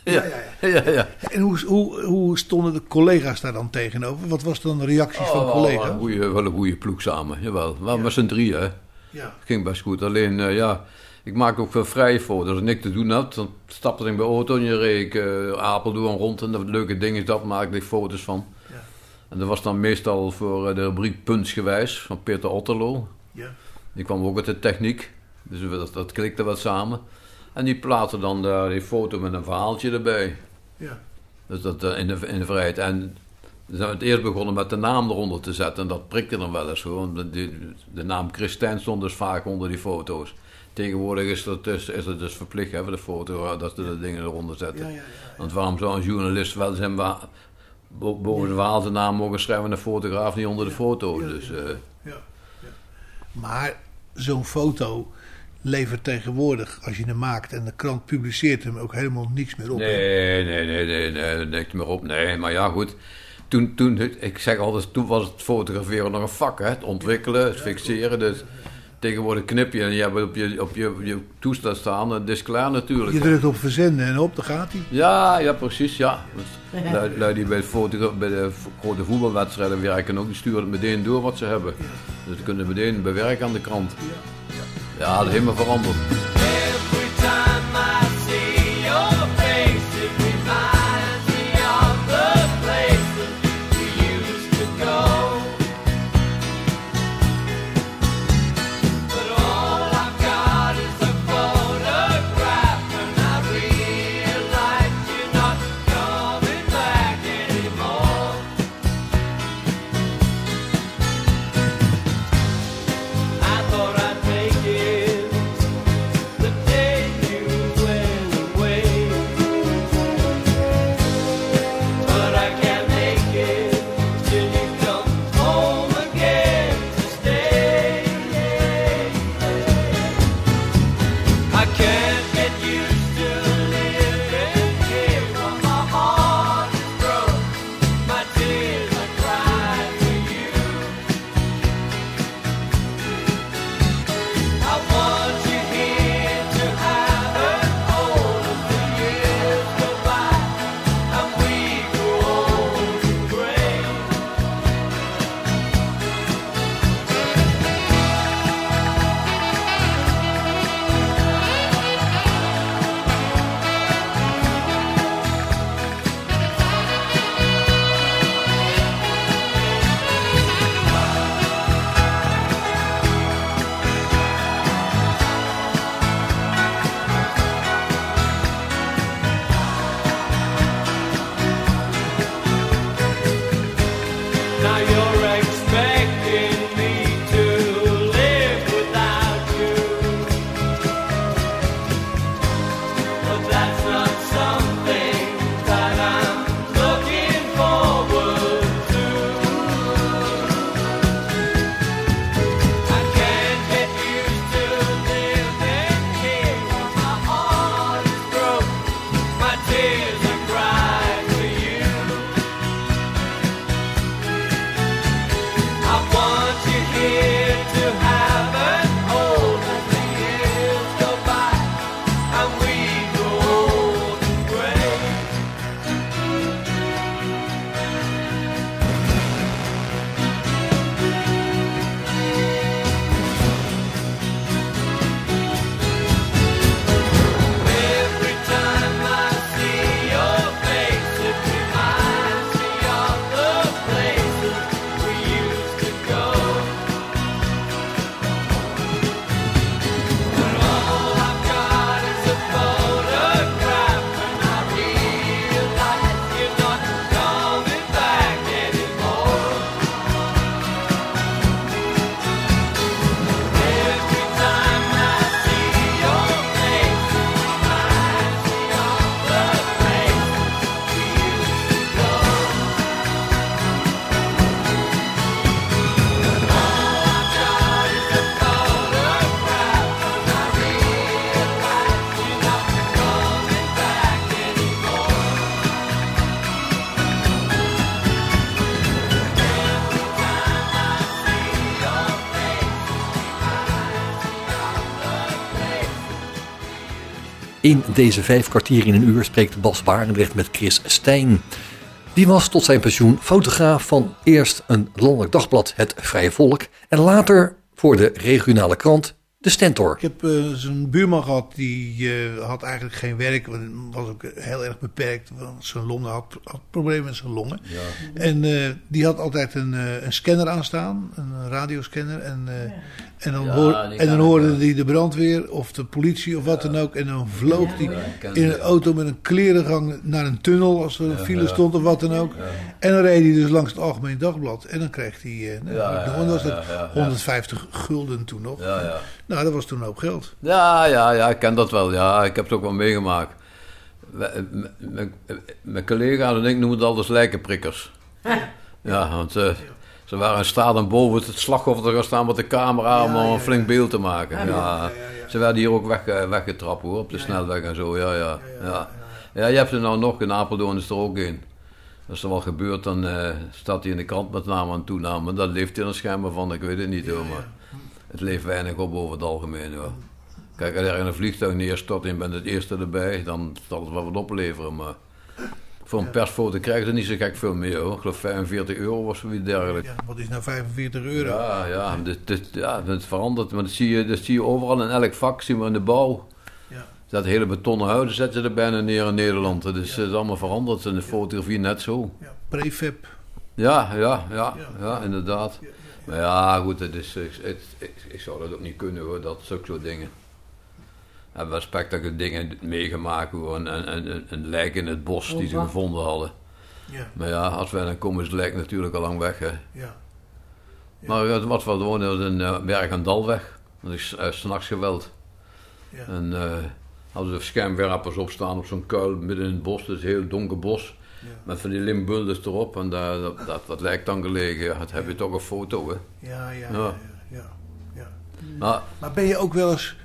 Ja, ja, ja. ja, En hoe, hoe, hoe stonden de collega's daar dan tegenover? Wat was dan de reacties van Oh, collega's? wel een goeie, wel een goede ploeg samen, jawel. Wel met z'n drieën, hè. Ja. Het ging best goed. Alleen, eh, ja, ik maak ook veel vrije foto's. Als ik niks te doen had, dan stapte ik bij de auto en je reed ik eh, Apeldoorn rond. En dat leuke ding is, dat maakte ik foto's van. Ja. En dat was dan meestal voor eh, de rubriek Puntsgewijs van Peter Otterlo. Ja. Die kwam ook uit de techniek. Dus dat, dat klikte wat samen. En die plaatste dan daar die foto met een verhaaltje erbij. Ja. Dus dat eh, in de, in de vrijheid. En we zijn het eerst begonnen met de naam eronder te zetten. En dat prikte dan wel eens gewoon. De, de, de naam Christijn stond dus vaak onder die foto's. Tegenwoordig is, dat dus, is het dus verplicht hè, voor de foto eh, dat ze de dingen eronder zetten. Ja, ja, ja, Want waarom zou een journalist wel zijn wa- bo- boven zijn verhaal zijn naam mogen schrijven en een fotograaf niet onder de foto? Dus, eh, Maar zo'n foto levert tegenwoordig, als je hem maakt en de krant publiceert hem, ook helemaal niks meer op. Nee, nee, nee, nee, nee, niks meer op. Nee, maar ja, goed. Toen, toen, ik zeg altijd, toen was het fotograferen nog een vak, hè. Het ontwikkelen, het fixeren. Dus tegenwoordig knip je en je hebt op je, op je, je toestel staan het is klaar natuurlijk. Je drukt op verzenden en op, dan gaat hij. Ja, ja, precies, ja. Lui, lui die bij, bij de grote voetbalwedstrijden werken ook, die sturen het meteen door wat ze hebben. Dus ze kunnen meteen bewerken aan de krant. Ja, dat is helemaal veranderd. In deze vijf kwartier in een uur spreekt Bas Barendrecht met Chris Stijn. Die was tot zijn pensioen fotograaf van eerst een landelijk dagblad Het Vrije Volk en later voor de regionale krant De Stentor. Ik heb uh, buurman gehad, die uh, had eigenlijk geen werk. Was ook heel erg beperkt. Want zijn longen had, had problemen met zijn longen. Ja. En uh, die had altijd een, een scanner aanstaan, een radioscanner. En, en dan, ja, hoor, en dan hoorde hij de brandweer of de politie of wat dan ook. En dan vloog hij in een auto met een klerengang naar een tunnel als er een file stond of wat dan ook. En dan reed hij dus langs het Algemeen Dagblad. En dan kreeg hij, nou, was dat 150 gulden toen nog. Nou, dat was toen ook geld. Ja, ja, ja, ik ken dat wel. Ja, ik heb het ook wel meegemaakt. Mijn collega en ik noemen het altijd lijkenprikkers. Ja, want uh, ze waren in staat om boven het slachtoffer te gaan staan met de camera om een flink beeld te maken. Ja, Ze werden hier ook weg, eh, weggetrapt hoor, op de snelweg en zo. Ja, ja, ja. Ja, je hebt er nou nog, in Apeldoorn is er ook een. Als er wat gebeurt, dan uh, staat hij in de krant met naam en toename. Dat leeft hij in een schermen van, ik weet het niet hoor. Maar het leeft weinig op over het algemeen hoor. Kijk, als er in een vliegtuig neerstort en je bent het eerste erbij, dan zal het wel wat opleveren. Maar voor een persfoto krijg je niet zo gek veel meer hoor. Ik geloof 45 euro of zoiets dergelijks. Ja, wat is nou 45 euro? Ja, ja, dit, dit, ja het verandert. Maar dat zie, je, dat zie je overal in elk vak, zien we in de bouw. Ja. Dat hele betonnen huizen zetten ze er bijna neer in Nederland. Het is, allemaal veranderd. In de fotografie net zo. Ja, prefab. Ja, ja, ja, ja, inderdaad. Maar ja, goed, het is, ik, ik, ik, zou dat ook niet kunnen hoor, dat soort dingen. We hebben spectaculaire dingen meegemaakt hoor, een, een, een, lijk in het bos die ze gevonden hadden. Ja. Maar ja, als wij dan komen is het lijk natuurlijk al lang weg hè. Ja. ja. Maar wat we wonen was een uh, berg- en dalweg. Dat is uh, s'nachts geweld. Ja. En uh, hadden ze schermwerpers opstaan op zo'n kuil midden in het bos, het is een heel donker bos. Met van die limbuldes erop en daar, dat, dat, dat lijkt dan gelegen. Dat heb je toch een foto, hè? Ja, ja, ja. ja, ja, Maar, maar ben je ook wel eens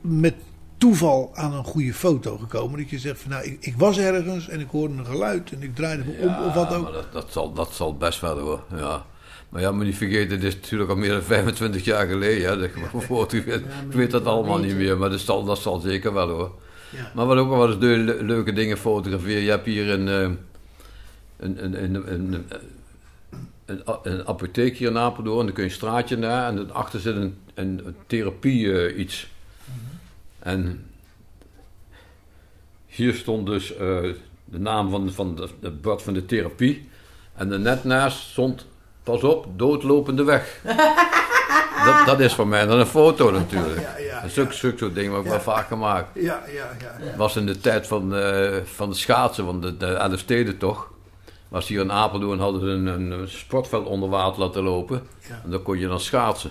met toeval aan een goede foto gekomen? Dat je zegt van nou, ik, ik was ergens en ik hoorde een geluid en ik draaide me om of wat ook? Maar dat, dat, zal, dat zal best wel hoor, ja. Maar ja, moet niet vergeten, dit is natuurlijk al meer dan 25 jaar geleden. Hè, dat ik, ik weet dat allemaal niet meer, maar dat zal, dat zal zeker wel hoor. Ja. Maar wat ook wel eens leuke dingen fotograferen. Je hebt hier een, een, een, een, een, een, een apotheek hier in Apeldoorn. En dan kun je een straatje naar en achter zit een, een, therapie uh, iets. En hier stond dus uh, de naam van, van de, het bord van de therapie. En er net naast stond, pas op, doodlopende weg. dat, dat is voor mij dan een foto natuurlijk. Ja, ja, soort dingen heb ik wel vaak gemaakt. Ja, ja, ja. was in de tijd van, uh, van de schaatsen, van de, de steden toch. Was hier in Apeldoorn hadden ze een, een sportveld onder water laten lopen. En dan kon je dan schaatsen.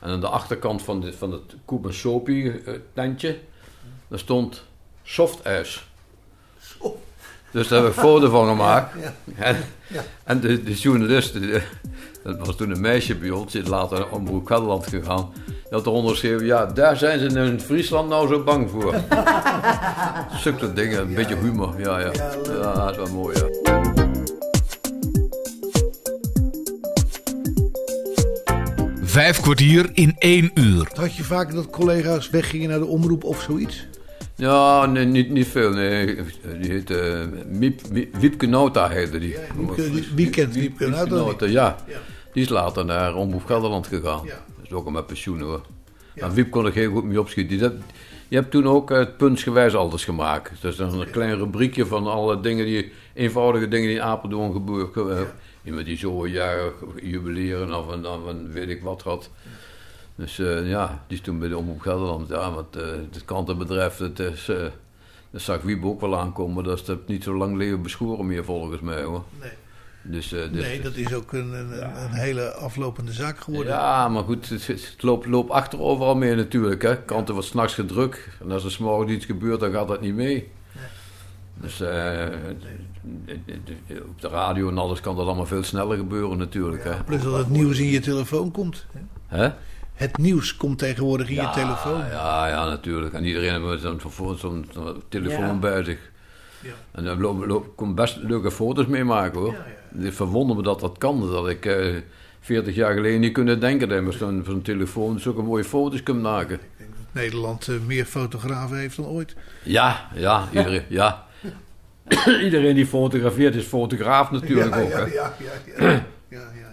En aan de achterkant van, de, van het Koep en Sopie uh, tentje, daar stond softijs. Dus daar heb ik een foto van gemaakt. En, en de, de journalist, dat was toen een meisje bij ons, die is later naar Omroep Gelderland gegaan. Die had eronder geschreven, ja, daar zijn ze in Friesland nou zo bang voor. Zulke dingen, een beetje humor, ja, ja. Ja, dat is wel mooi, ja. Vijf kwartier in één uur. Had je vaak dat collega's weggingen naar de omroep of zoiets? Ja, nee, niet, niet veel. Nee. Die heette uh, Wiepke Nota heette die. wie kent Wiepke Nota? ja. Die is later naar Omroep Gelderland gegaan. Ja. Dat is ook al met pensioen hoor. Ja. Maar Wiep kon er heel goed mee opschieten. Die, dat, je hebt toen ook het puntsgewijs alles gemaakt. Dus dat is een klein rubriekje van alle dingen die, eenvoudige dingen die in Apeldoorn gebeuren. Ja. Iemand die zo een jaar jubileren of een, of een weet ik wat had. Dus uh, ja, die is toen bij de Omroep Gelderland. Ja, want uh, het krantenbedrijf, het is, uh, dat zag Wiebe ook wel aankomen. Dat is niet zo lang leven beschoren meer volgens mij hoor. Nee. Dus, dus, nee, dat is ook een, een, ja. een, hele aflopende zaak geworden. Ja, maar goed, het, het loopt, loopt achter overal mee natuurlijk. Hè. Kranten ja. wordt s'nachts gedrukt. En als er s'morgens iets gebeurt, dan gaat dat niet mee. Nee. Dus nee. op de radio en alles kan dat allemaal veel sneller gebeuren natuurlijk. Ja, hè. Plus dat het nieuws in je telefoon komt. Hè? Het nieuws komt tegenwoordig in ja, je telefoon. Ja, ja, natuurlijk. En iedereen heeft zo'n zo zo telefoon ja. bij zich. Ja. En daar loop, loop, kon best leuke foto's mee maken hoor. Ja, ja. Het verwonder me dat dat kan. Dat ik uh, 40 jaar geleden niet kunnen denken dat je met zo'n zo telefoon zulke mooie foto's kunt maken. Ik denk dat Nederland eh, meer fotografen heeft dan ooit. Ja, ja, iedereen, ja. iedereen die fotografeert is fotograaf natuurlijk ja, ook. ja, hè. ja, ja, ja, ja, ja.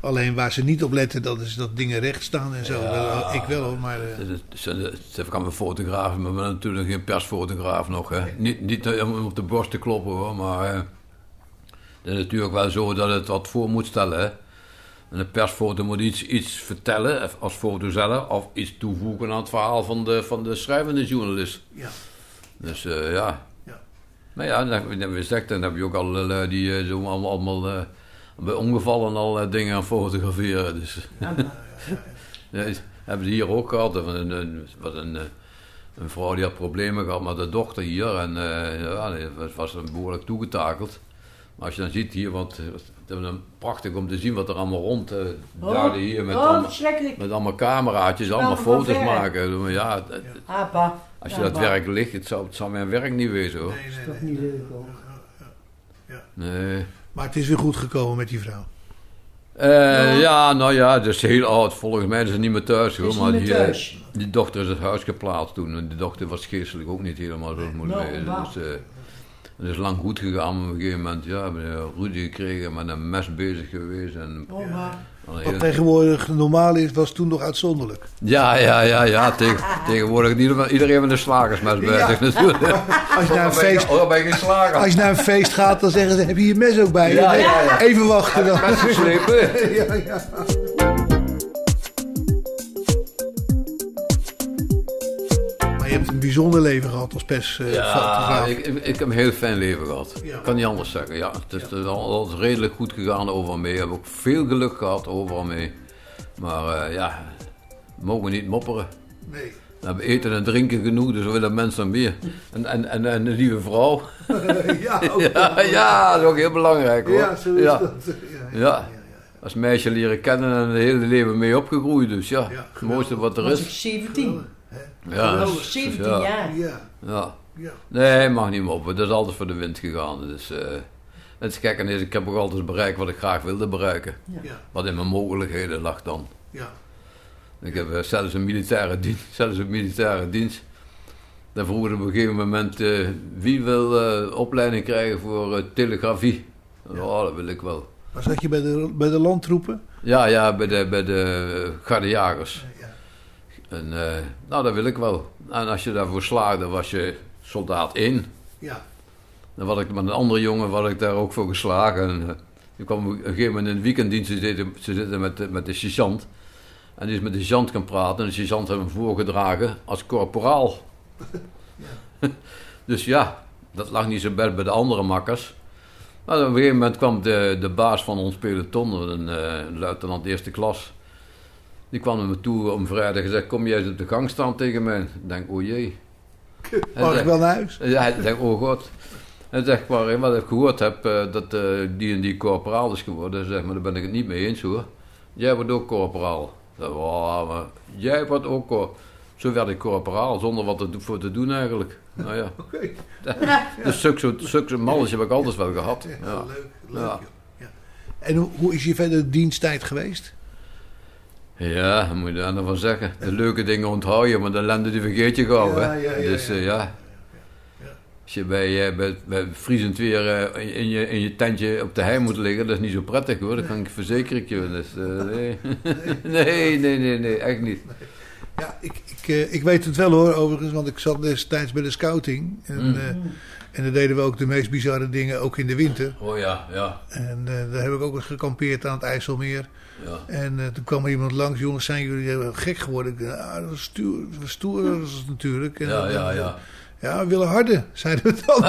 Alleen waar ze niet op letten, dat is dat dingen recht staan en zo. Ja. Dat- ik wel hoor, maar... eh, Ze, ze kan een fotograaf, maar natuurlijk geen persfotograaf nog. Hè. Niet, niet eh, om op de borst te kloppen hoor, maar eh, het is natuurlijk wel zo dat het wat voor moet stellen. Hè. En een persfoto moet iets, iets vertellen eh, als foto zelf, of iets toevoegen aan het verhaal van de, van de schrijvende journalist. Ja. Dus eh, ja. Ja. Maar ja, dan, heb je- dan, gezegd, dan heb je ook al eh, die eh, zo allemaal, allemaal eh, bij ongevallen al eh, dingen aan fotograferen. Dus. Ja, is- hebben ze hier ook gehad. Een, een, een, was een, eh, een vrouw die had problemen gehad met de dochter hier. En eh, ja, die was, behoorlijk toegetakeld. Maar als je dan ziet hier, want het is dan prachtig om te zien wat er allemaal rond Oh, daar hier met, oh, allemaal, verschrikkelijk. met allemaal cameraatjes, allemaal foto's maken. Ja, het- als je Ja, dat werk ligt, het zou, het zou mijn werk niet wezen hoor. Dat is toch niet leuk hoor. Nee. Maar het is weer goed gekomen met die vrouw. Eh, ja. nou ja, dat is heel oud. Volgens mij is ze niet meer thuis hoor. Is Maar niet meer die, eh, thuis. die dochter is het huis geplaatst toen. En die dochter was geestelijk ook niet helemaal zoals het moet Nou, wezen. waar. Dus, eh, het is lang goed gegaan. Maar op een gegeven moment ja, hebben we ruzie gekregen. Met een mes bezig geweest. En, Oh, maar. Een Wat tegenwoordig normaal is, was toen nog uitzonderlijk. ja, ja, ja, ja. Tegen, tegenwoordig ieder- iedereen met een slagersmes bezig natuurlijk. Als je naar een Oh, feest, oh, je als je naar een feest gaat, dan zeggen ze, heb je je mes ook bij je? Ja, Nee, ja, ja. Even wachten dan. Geslepen. ja, ja. Bijzonder leven gehad als persfotograaf. Ja, ik, ik, ik heb een heel fijn leven gehad. Ja. Ik kan niet anders zeggen. Ja, het is al- altijd redelijk goed gegaan overal mee. Ik heb ook veel geluk gehad overal mee. Maar eh, ja, we mogen niet mopperen. Nee. We hebben eten en drinken genoeg, dus we willen mensen meer. En, en, en, en een lieve vrouw. ja, ook ja, ja, dat is ook heel belangrijk hoor. Ja, zo is ja. dat. Ja, Ja. Als meisje leren kennen en het hele leven mee opgegroeid. Dus ja, het mooiste wat er Was ik is. 17. Ja, Geweldig, dus- 17 ja. jaar. Ja. Ja. Ja. Nee, mag niet moppen. Dat is altijd voor de wind gegaan. Dus, eh het gek is, ik heb ook altijd bereikt wat ik graag wilde bereiken. Ja. Wat in mijn mogelijkheden lag dan. Ja. Ik heb eh, zelfs een militaire dienst. Zelfs een militaire dienst. Dan vroegen ze op een gegeven moment eh, wie wil eh, opleiding krijgen voor eh, telegrafie. Ja, dat wil ik wel. Maar zat je bij de, bij de landtroepen? Ja, ja, bij de, bij de gardejagers. En eh, nou, dat wil ik wel. En als je daarvoor slaagde, was je soldaat 1. Ja. Dan was ik met een andere jongen was ik daar ook voor geslagen. En, eh, die kwam op een gegeven moment in de weekenddienst, ze zitten, ze zitten met, de- met de sergeant. En die is met de sergeant gaan praten en de sergeant heeft hem voorgedragen als corporaal. dus ja, dat lag niet zo best bij de andere makkers. Maar op een gegeven moment kwam de, de baas van ons peloton, een eh, luitenant eerste klas. Die kwam naar me toe om vrijdag en zei, kom jij eens op de gang staan tegen mij? Ik denk, oh jee. Mag ik wel naar huis? Ja, hij denkt, oh god. Hij zegt, maar wat ik gehoord heb, eh, dat eh, die en die corporaal is geworden. Zegt, maar daar ben ik het niet mee eens hoor. Jij wordt ook corporaal. Ik zeg, "Wow, maar jij wordt ook corporaal. Zo werd ik corporaal, zonder wat er voor te doen eigenlijk. Nou ja. Oké. Dus zulke, mannetje heb ik altijd wel gehad. Ja. Leuk, leuk. Ja. En hoe, hoe is je verder diensttijd geweest? Ja, moet je daar nou van zeggen? De leuke dingen onthoud je, maar de ellende die vergeet je gauw. Ja, hè? ja, ja, dus ja. eh, ja. Als je bij, eh, bij, bij vriezend weer eh, in, je, in je tentje op de hei moet liggen, dat is niet zo prettig hoor. Dat kan ik verzekeren je. Dus, nee. nee, nee, nee, nee, echt niet. Ja, ik, ik, ik weet het wel hoor, overigens, want ik zat destijds bij de scouting. En, Mm. en dan deden we ook de meest bizarre dingen, ook in de winter. Oh ja, ja. En daar heb ik ook eens gekampeerd aan het IJsselmeer. Ja. En eh, toen kwam er iemand langs, jongens, zijn jullie eh, gek geworden? Ik ah, dat stoer, dat dat natuurlijk. En Ja, dan- ja, ja. Ja, we willen harder, zeiden we dan.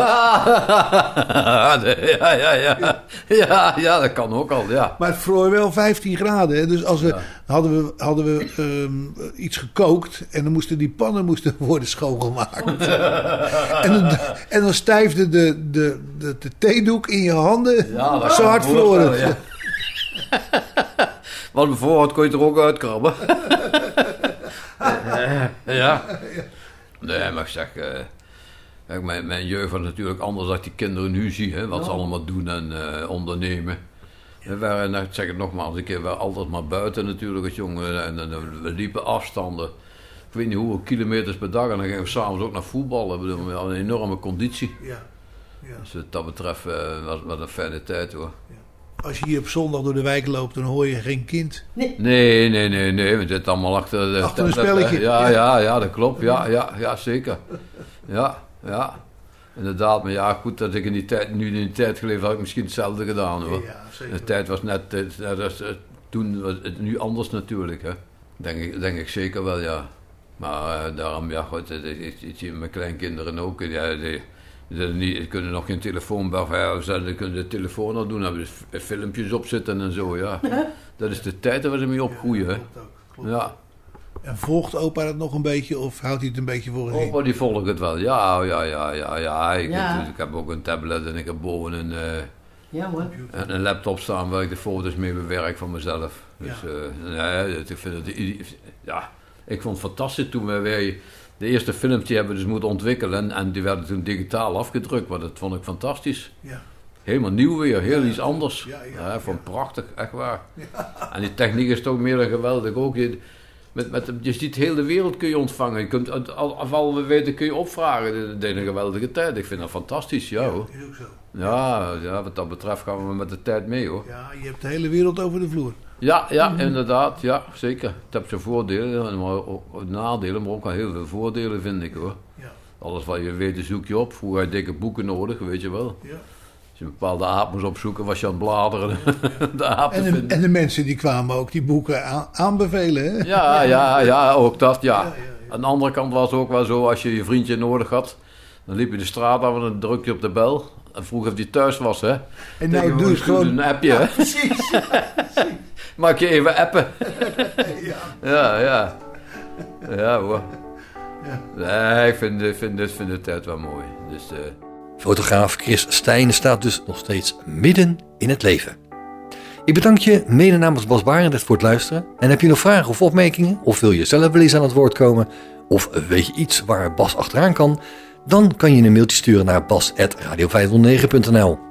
ja, ja, ja. Ja, ja, dat kan ook al, ja. Maar het vroor wel 15 graden. Hè? Dus als we, hadden we, hadden we ehm, iets gekookt en dan moesten die pannen moesten worden schoongemaakt. en, dan, en dan stijfde de, de, de, de theedoek in je handen. Ja, dat Zo hard vroor het. ja. Want bijvoorbeeld kon je er ook uitkrabben. ja. Nee, maar ik zeg... eh, kijk, mijn, mijn jeugd was natuurlijk anders dan die kinderen nu zie. Hè, wat ze Ja. allemaal doen en eh, ondernemen. We waren, nou, ik zeg het nogmaals, een keer, we waren altijd maar buiten natuurlijk als jongen. En, en, we liepen afstanden ik weet niet hoeveel kilometers per dag. En dan gingen we s'avonds ook naar voetballen. We hadden een enorme conditie. Ja. ja. Dus wat dat betreft uh, was, was een fijne tijd hoor. Als je hier op zondag door de wijk loopt, dan hoor je geen kind. Nee, nee, nee, nee. nee. We zitten allemaal achter, de, achter een spelletje. Ja, ja, ja, dat klopt. Ja, ja, ja, zeker. Ja, ja. Inderdaad, maar ja, goed dat ik in die tijd, nu in die tijd geleefd had ik misschien hetzelfde gedaan hoor. Ja, zeker. De tijd was net, net als, toen was het nu anders natuurlijk hè. Denk ik, denk ik zeker wel, ja. Maar uh, daarom, ja, goed, ik, zie mijn kleinkinderen ook. Ja, die, die kunnen nog geen telefoon bij ze kunnen de telefoon al doen, hebben dus filmpjes opzetten en zo, ja. Dat is de tijd waar ze mee opgroeien, hè. Ja. En volgt opa dat nog een beetje of houdt hij het een beetje voor zich? Opa die volgt het wel, ja, ja, ja, ja. ja. Ik, ja. ik heb ook een tablet en ik heb boven een, uh, ja, hoor. een, een, laptop staan waar ik de foto's mee bewerk van mezelf. Dus ja. Uh, ik vind het, ja, ik vond het fantastisch toen wij de eerste filmpje hebben dus moeten ontwikkelen en die werden toen digitaal afgedrukt, maar dat vond ik fantastisch. Ja. Helemaal nieuw weer, heel iets anders. Ja, ja, ja van prachtig, echt waar. En die techniek is toch meer dan geweldig ook. Je, met, met, je ziet heel de wereld kun je ontvangen. Je kunt, als al we weten kun je opvragen. Dat is een geweldige tijd. Ik vind dat fantastisch, ja, hoor. Heel zo. Ja, ja, wat dat betreft gaan we met de tijd mee hoor. Ja, je hebt de hele wereld over de vloer. Ja, ja, inderdaad. Ja, zeker. Het heeft zijn voordelen, maar ook nadelen, maar ook al heel veel voordelen vind ik hoor. Ja. Alles wat je weet, zoek je op. Vroeger had je dikke boeken nodig, weet je wel. Ja. Als je een bepaalde aap moest opzoeken, was je aan het bladeren. de aap en, de, en de mensen die kwamen ook die boeken aan, aanbevelen. Hè? Ja, ja, ja, ook dat, ja. ja, Aan de andere kant was het ook wel zo, als je je vriendje nodig had, dan liep je de straat af en dan druk je op de bel. En vroeg of die thuis was, hè. En nou doe je gewoon... Een appje, hè. Precies. Maak je even appen. ja. Ja, ja. Ja, hoor. Ja. Nee, ik vind, vind, vind de tijd wel mooi. Dus, uh... Fotograaf Chris Stijn staat dus nog steeds midden in het leven. Ik bedank je mede namens Bas Barendrecht voor het luisteren. En heb je nog vragen of opmerkingen? Of wil je zelf wel eens aan het woord komen? Of weet je iets waar Bas achteraan kan? Dan kan je een mailtje sturen naar bas.radio509.nl.